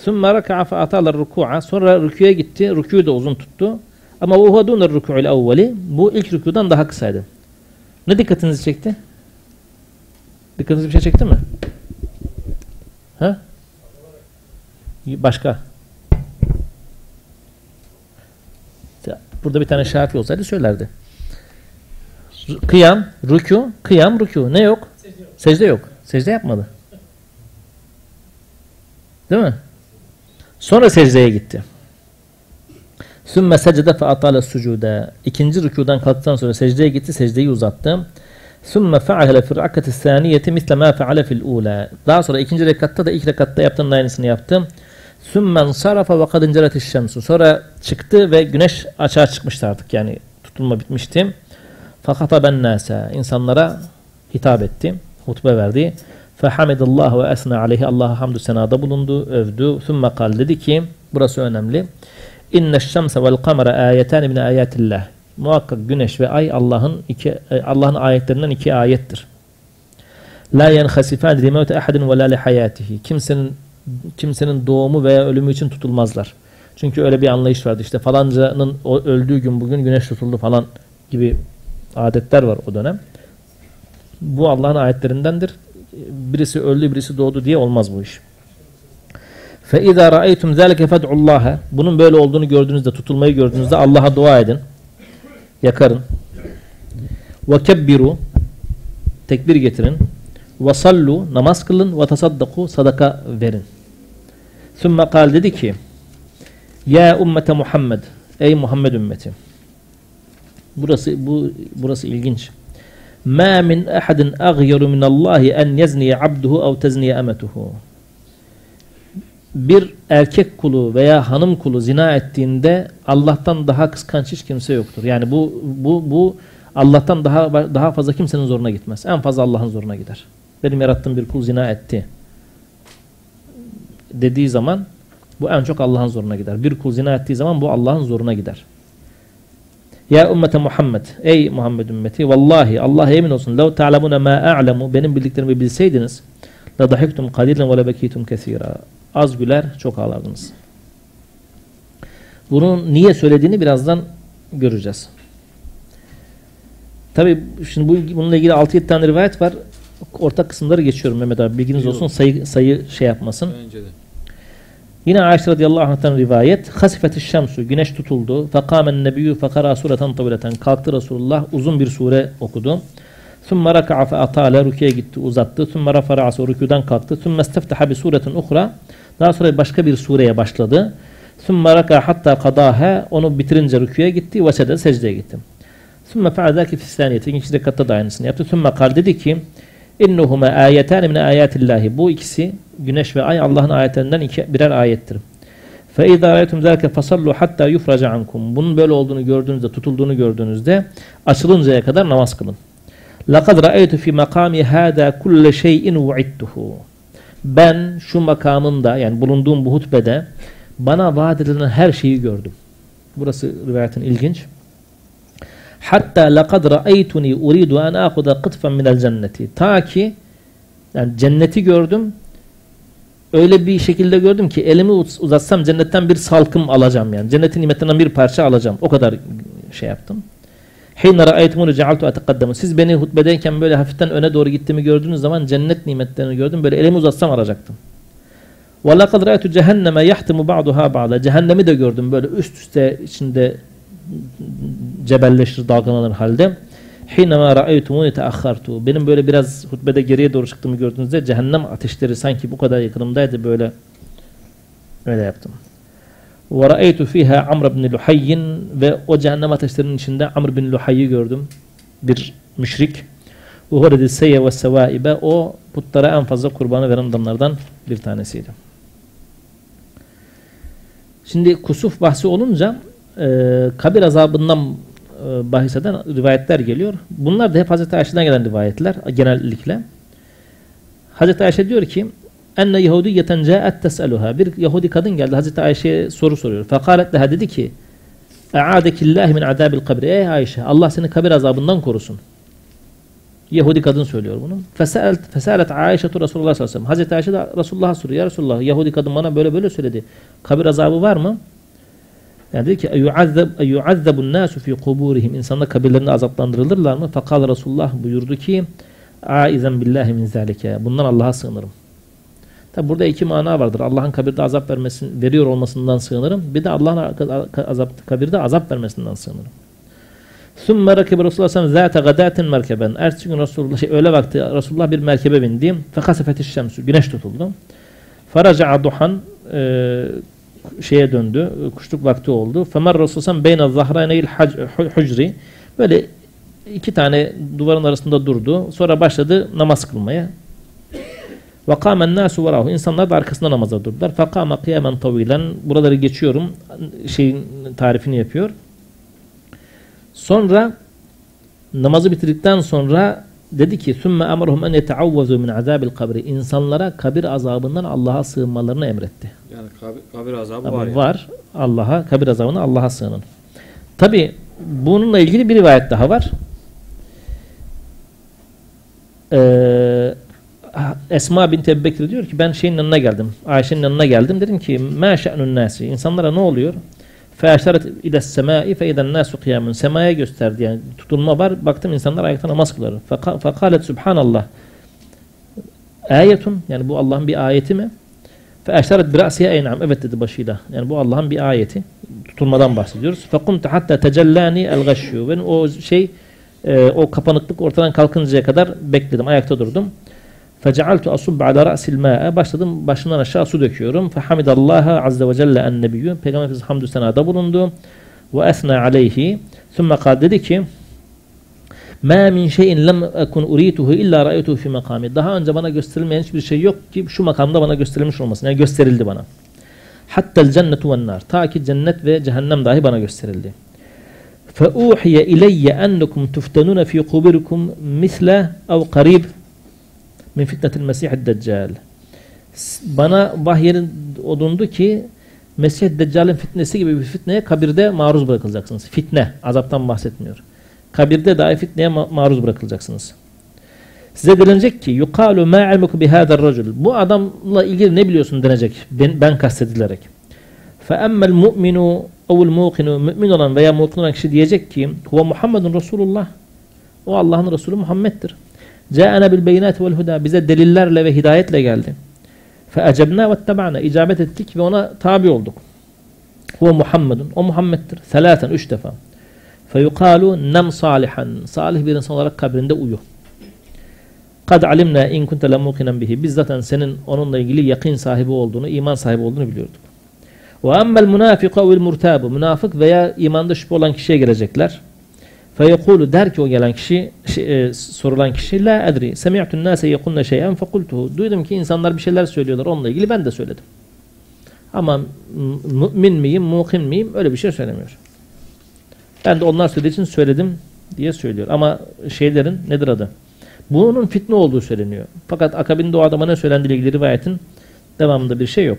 Thumma raka'a fe atalel ruku'a. Sonra rüküye gitti. Rüküyü de uzun tuttu. Ama ve huve dunel rükû'il evveli. Bu ilk rüküden daha kısaydı. Ne dikkatinizi çekti? Dikkatinizi bir şey çekti mi? Ha? Başka? Burada bir tane şafi olsaydı söylerdi. Kıyam, rükû, kıyam, rükû. Ne yok? Secde yok. Secde, yapmadı. Değil mi? Sonra secdeye gitti. Sümme secde fe atale sucude. İkinci rükudan kalktıktan sonra secdeye gitti, secdeyi uzattı. Sümme fe'ale fi rakati saniyeti misle ma fe'ale fil ula. Daha sonra ikinci rekatta da ilk rekatta yaptığının aynısını yaptı. Sümmen sarafa ve kadın şemsu. Sonra çıktı ve güneş açığa çıkmıştı artık yani tutulma bitmişti. Fakata ben nase insanlara hitap etti, hutbe verdi. Fehamidallahu ve esna aleyhi Allah'a hamdü senada bulundu, övdü. Sümme kal dedi ki, burası önemli. İnne şemse vel kamera ayeten min ayatillah. Muhakkak güneş ve ay Allah'ın iki e, Allah'ın ayetlerinden iki ayettir. La yenhasifan li mevti ahadin ve la li hayatihi. Kimsenin kimsenin doğumu veya ölümü için tutulmazlar. Çünkü öyle bir anlayış vardı işte falancanın öldüğü gün bugün güneş tutuldu falan gibi adetler var o dönem. Bu Allah'ın ayetlerindendir. Birisi öldü, birisi doğdu diye olmaz bu iş. فَاِذَا رَأَيْتُمْ ذَلِكَ فَدْعُ اللّٰهَ Bunun böyle olduğunu gördüğünüzde, tutulmayı gördüğünüzde Allah'a dua edin. Yakarın. وَكَبِّرُوا Tekbir getirin. وَصَلُّوا Namaz kılın. وَتَصَدَّقُوا Sadaka verin. ثُمَّ قال dedi ki Ya ümmete Muhammed Ey Muhammed ümmeti Burası bu burası ilginç. Ma min ahadin aghyaru min Allah en yezni abduhu ev tezni emetuhu. Bir erkek kulu veya hanım kulu zina ettiğinde Allah'tan daha kıskanç hiç kimse yoktur. Yani bu bu bu Allah'tan daha daha fazla kimsenin zoruna gitmez. En fazla Allah'ın zoruna gider. Benim yarattığım bir kul zina etti dediği zaman bu en çok Allah'ın zoruna gider. Bir kul zina ettiği zaman bu Allah'ın zoruna gider. Ya ümmete Muhammed, ey Muhammed ümmeti, vallahi Allah emin olsun, lev ta'lemune ma a'lemu, benim bildiklerimi bilseydiniz, la dahiktum kalilen ve lebekitum kesira. Az güler, çok ağlardınız. Bunun niye söylediğini birazdan göreceğiz. Tabi şimdi bu, bununla ilgili 6-7 tane rivayet var. Ortak kısımları geçiyorum Mehmet abi. Bilginiz olsun sayı, sayı şey yapmasın. Bence de. Yine Ayşe radıyallahu anh'tan rivayet. Hasifeti şemsu. Güneş tutuldu. Fekamen nebiyyü fekara sureten tabileten. Kalktı Resulullah uzun bir sure okudu. Sümme raka'a fe atale. Rüküye gitti uzattı. Sümme rafa ra'su. Rüküden kalktı. Sümme isteftaha bi suretin uhra. Daha sonra başka bir sureye başladı. Sümme raka'a hatta kadaha. Onu bitirince rüküye gitti. Ve sede secdeye gitti. Sümme fe'adaki fissaniyeti. İkinci rekatta da aynısını yaptı. Sümme kal dedi ki İnnuhuma ayetan min ayatillahi. Bu ikisi güneş ve ay Allah'ın ayetlerinden iki, birer ayettir. İzâ râytum zâlike fasallu hatta yufraca ankum. Bunun böyle olduğunu gördüğünüzde, tutulduğunu gördüğünüzde açılıncaya kadar namaz kılın. Laqad ra'aytu fi makami hâdâ kulle şeyin vu'ittuhu. Ben şu makamımda yani bulunduğum bu hutbede bana vaat edilen her şeyi gördüm. Burası rivayetin ilginç. Hatta laqad ra'aytuni uridu an akhudha qitfan min cenneti. Ta ki yani cenneti gördüm. Öyle bir şekilde gördüm ki elimi uzatsam cennetten bir salkım alacağım yani. Cennetin nimetinden bir parça alacağım. O kadar şey yaptım. Hine ra'aytumuni cealtu atakaddamu. Siz beni hutbedeyken böyle hafiften öne doğru gittiğimi gördüğünüz zaman cennet nimetlerini gördüm. Böyle elimi uzatsam alacaktım. Ve laqad ra'aytu cehenneme yahtimu ba'daha ba'da. Cehennemi de gördüm böyle üst üste içinde cebelleşir, dalgalanır halde. Hinema ra'aytumuni teahhartu. Benim böyle biraz hutbede geriye doğru çıktığımı gördüğünüzde cehennem ateşleri sanki bu kadar yakınımdaydı böyle öyle yaptım. Ve ra'aytu fiha Amr ibn Luhayy ve o cehennem ateşlerinin içinde Amr bin Luhayy'i gördüm. Bir müşrik. Ve huredi seyye ve sevaibe o putlara en fazla kurbanı veren adamlardan bir tanesiydi. Şimdi kusuf bahsi olunca e, kabir azabından e, bahis eden rivayetler geliyor. Bunlar da hep Hazreti Ayşe'den gelen rivayetler genellikle. Hazreti Ayşe diyor ki enne Yahudiyeten ca'et tes'eluha. Bir Yahudi kadın geldi Hazreti Ayşe'ye soru soruyor. Fekalet leha dedi ki E'adekillah min adabil kabri. Ey Ayşe Allah seni kabir azabından korusun. Yahudi kadın söylüyor bunu. Fesalet, fesalet Ayşe Resulullah sallallahu aleyhi ve sellem. Hazreti Ayşe de Resulullah'a soruyor. Ya Resulullah Yahudi kadın bana böyle böyle söyledi. Kabir azabı var mı? Yani dedi ki yuazzabun nasu fi kuburihim insanlar kabirlerinde azaplandırılırlar mı? Fakal Resulullah buyurdu ki aizen billahi min zalike. Bundan Allah'a sığınırım. Tabi burada iki mana vardır. Allah'ın kabirde azap vermesin, veriyor olmasından sığınırım. Bir de Allah'ın azap, kabirde azap vermesinden sığınırım. Sümme rakibe Resulullah sallallahu aleyhi zâte gadâtin merkeben. Ertesi gün Resulullah, şey, öğle vakti Resulullah bir merkebe bindi. Fekasefetiş şemsu. Güneş tutuldu. Faraca'a duhan e, şeye döndü. Kuşluk vakti oldu. Femer Resulullah beyne zahraneyil hucri. Böyle iki tane duvarın arasında durdu. Sonra başladı namaz kılmaya. Ve kâmen nâsu verahu. İnsanlar da arkasında namaza durdular. Fekâme kıyamen tavilen. Buraları geçiyorum. Şeyin tarifini yapıyor. Sonra namazı bitirdikten sonra dedi ki sümme emruhum en yeteavvazu min azabil kabri. İnsanlara kabir azabından Allah'a sığınmalarını emretti. Yani kabir, kabir azabı Tabii var. yani. var. Allah'a kabir azabını Allah'a sığının. Tabi bununla ilgili bir rivayet daha var. Ee, Esma bin Ebu Bekir diyor ki ben şeyin yanına geldim. Ayşe'nin yanına geldim. Dedim ki ma şe'nun nasi. İnsanlara ne oluyor? Fe'aşaret ile semai fe iden nasu kıyamun. Semaya gösterdi yani tutulma var. Baktım insanlar ayakta namaz. Feka- Fekalet subhanallah. Ayetun yani bu Allah'ın bir ayeti mi? Fe'aşaret birasiye eynam. Evet dedi başıyla. Yani bu Allah'ın bir ayeti. Tutulmadan bahsediyoruz. Fekumtu hatta tecellani el gashyu. Ben o şey e, o kapanıklık ortadan kalkıncaya kadar bekledim. Ayakta durdum. Fecealtu asubbe ala ra'sil ma'a. Başladım başından aşağı su döküyorum. Fehamidallaha azze ve celle en nebiyyü. Peygamber Efendimiz hamdü senada bulundu. Ve esna aleyhi. Sümme kad dedi ki Ma min şeyin lem ekun urituhu illa ra'ytuhu fi makami. Daha önce bana gösterilmeyen hiçbir şey yok ki şu makamda bana gösterilmiş olmasın. Yani gösterildi bana. Hattel cennetu ven nar. Ta ki cennet ve cehennem dahi bana gösterildi. Fe uhiye ileyye ennekum tuftenune fi kuburikum misle ev karib min fitnetil mesih deccal. Bana vahyerin odundu ki Mesih Deccal'in fitnesi gibi bir fitneye kabirde maruz bırakılacaksınız. Fitne, azaptan bahsetmiyor. Kabirde dahi fitneye ma- maruz bırakılacaksınız. Size denilecek ki yukalu ma ilmuku bi hadar racul. Bu adamla ilgili ne biliyorsun denecek. Ben, ben kastedilerek. Fe emmel mu'minu evul muqinu mümin olan veya muqin olan kişi diyecek ki huve Muhammedun Resulullah. O Allah'ın Resulü Muhammed'dir. Câene bil beyinati vel huda. Bize delillerle ve hidayetle geldi. Fe ecebna ve teba'na. İcabet ettik ve ona tabi olduk. Huve Muhammedun. O Muhammed'dir. Selaten. Üç defa. Fe yukalu nem salihan. Salih bir insan olarak kabrinde uyu. Kad alimna in kunte le mukinen bihi. Biz zaten senin onunla ilgili yakın sahibi olduğunu, iman sahibi olduğunu biliyorduk. Ve emmel munafiku vel murtabu. Münafık veya imanda şüphe olan kişiye gelecekler. Feyekulu der ki o gelen kişi, şey, e, sorulan kişi la edri. Semi'tun nase yekunne şeyen fekultuhu. Duydum ki insanlar bir şeyler söylüyorlar onunla ilgili ben de söyledim. Ama mümin miyim, mukin miyim öyle bir şey söylemiyor. Ben de onlar söylediği için söyledim diye söylüyor. Ama şeylerin nedir adı? Bunun fitne olduğu söyleniyor. Fakat akabinde o adama ne söylendiği ilgili rivayetin devamında bir şey yok.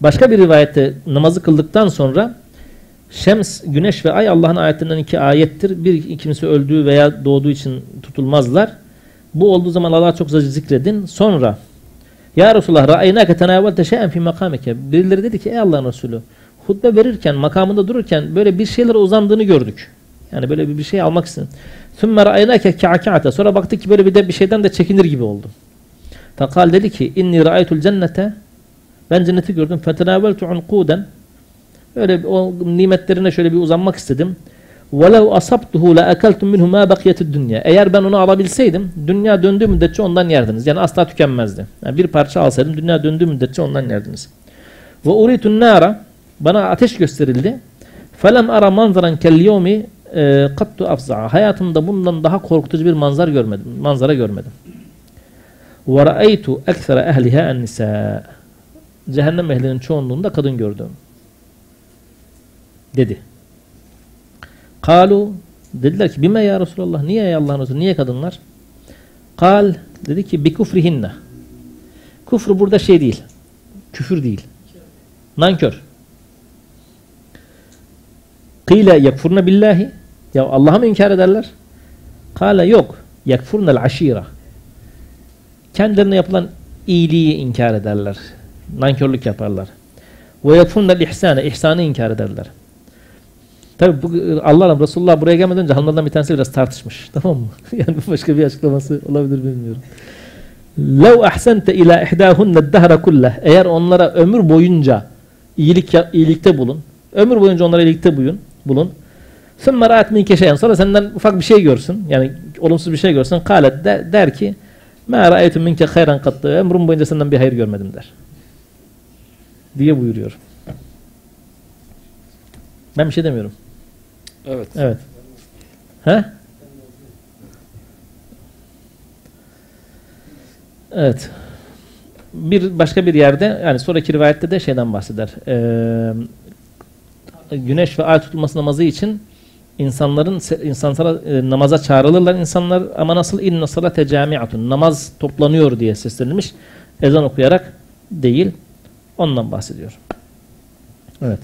Başka bir rivayette namazı kıldıktan sonra Şems, güneş ve ay Allah'ın ayetlerinden iki ayettir. Bir kimse öldüğü veya doğduğu için tutulmazlar. Bu olduğu zaman Allah'a çok zikredin. Sonra Ya Resulullah ra'eynâke tenâvelte şey'en fî makâmeke. Birileri dedi ki ey Allah'ın Resulü hutbe verirken makamında dururken böyle bir şeylere uzandığını gördük. Yani böyle bir, şey almak istedim. Sümme ra'eynâke ka'ka'ate. Sonra baktık ki böyle bir de bir şeyden de çekinir gibi oldu. Fakal dedi ki inni ra'aytul cennete ben cenneti gördüm. Fetenâveltu unkûden Öyle o nimetlerine şöyle bir uzanmak istedim. وَلَوْ أَصَبْتُهُ لَاَكَلْتُمْ مِنْهُ مَا بَقِيَتِ dünya. Eğer ben onu alabilseydim, dünya döndüğü müddetçe ondan yerdiniz. Yani asla tükenmezdi. Yani bir parça alsaydım, dünya döndüğü müddetçe ondan yerdiniz. وَاُرِيتُ النَّارَ Bana ateş gösterildi. فَلَمْ أَرَ مَنْظَرًا كَالْيَوْمِ قَطُّ أَفْزَعَ Hayatımda bundan daha korkutucu bir manzar görmedim. Manzara görmedim. وَرَأَيْتُ أَكْثَرَ أَهْلِهَا النِّسَاء Cehennem ehlinin çoğunluğunda kadın gördüm. Dedi. Kalu dediler ki bime ya Resulallah niye ya Allah'ın Resulü niye kadınlar? Kal dedi ki bi kufrihinne. Kufru burada şey değil. Küfür değil. Nankör. Kıyle yekfurne billahi. Ya Allah'a mı inkar ederler? Kale yok. Yekfurnel aşira. Kendilerine yapılan iyiliği inkar ederler. Nankörlük yaparlar. Ve yekfurnel ihsane. ihsanı inkar ederler. Tabi bu Allah'ım Resulullah buraya gelmeden önce hanımlardan bir tanesi biraz tartışmış. *laughs* Tamam mı? *laughs* yani başka bir açıklaması olabilir bilmiyorum. Lev ahsente ila ihdahunne dehra kullah. Eğer onlara ömür boyunca iyilik iyilikte bulun. Ömür boyunca onlara iyilikte bulun. bulun. Sümme ra'at minke şeyen. Sonra senden ufak bir şey görsün. Yani olumsuz bir şey görsün. Kâlet de, der ki Ma ra'aytu minke hayran kattı. Ömrüm boyunca senden bir hayır görmedim der. Diye buyuruyor. Ben bir şey demiyorum. Evet. Evet. He? Evet. Bir başka bir yerde yani sonraki rivayette de şeyden bahseder. Ee, güneş ve ay tutulması namazı için insanların insanlara e, namaza çağrılırlar insanlar ama nasıl inna salate camiatun namaz toplanıyor diye seslenilmiş. Ezan okuyarak değil. Ondan bahsediyor. Evet.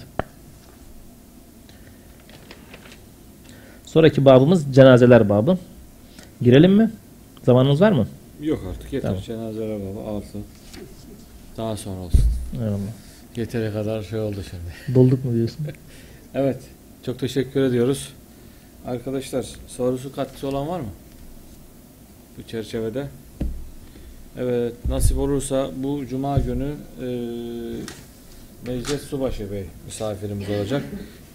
Sonraki babımız cenazeler babı. Girelim mi? Zamanımız var mı? Yok artık yeter. Tamam. Cenazeler baba altı. Daha sonra olsun. Eyvallah. Yeteri kadar şey oldu şimdi. *laughs* Dolduk mu diyorsun? *laughs* Evet. Çok teşekkür ediyoruz. Arkadaşlar sorusu katkısı olan var mı? Bu çerçevede. Evet. Nasip olursa bu cuma günü e, Necdet Subaşı Bey misafirimiz olacak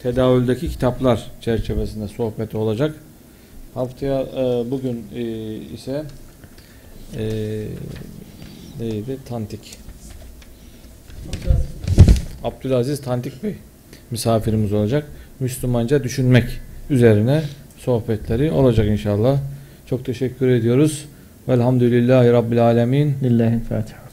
tedavüldeki kitaplar çerçevesinde sohbeti olacak. Haftaya e, bugün e, ise e, neydi? Tantik. Abdülaziz Tantik Bey misafirimiz olacak. Müslümanca düşünmek üzerine sohbetleri olacak inşallah. Çok teşekkür ediyoruz. Velhamdülillahi Rabbil Alemin. Lillahi'l Fatiha.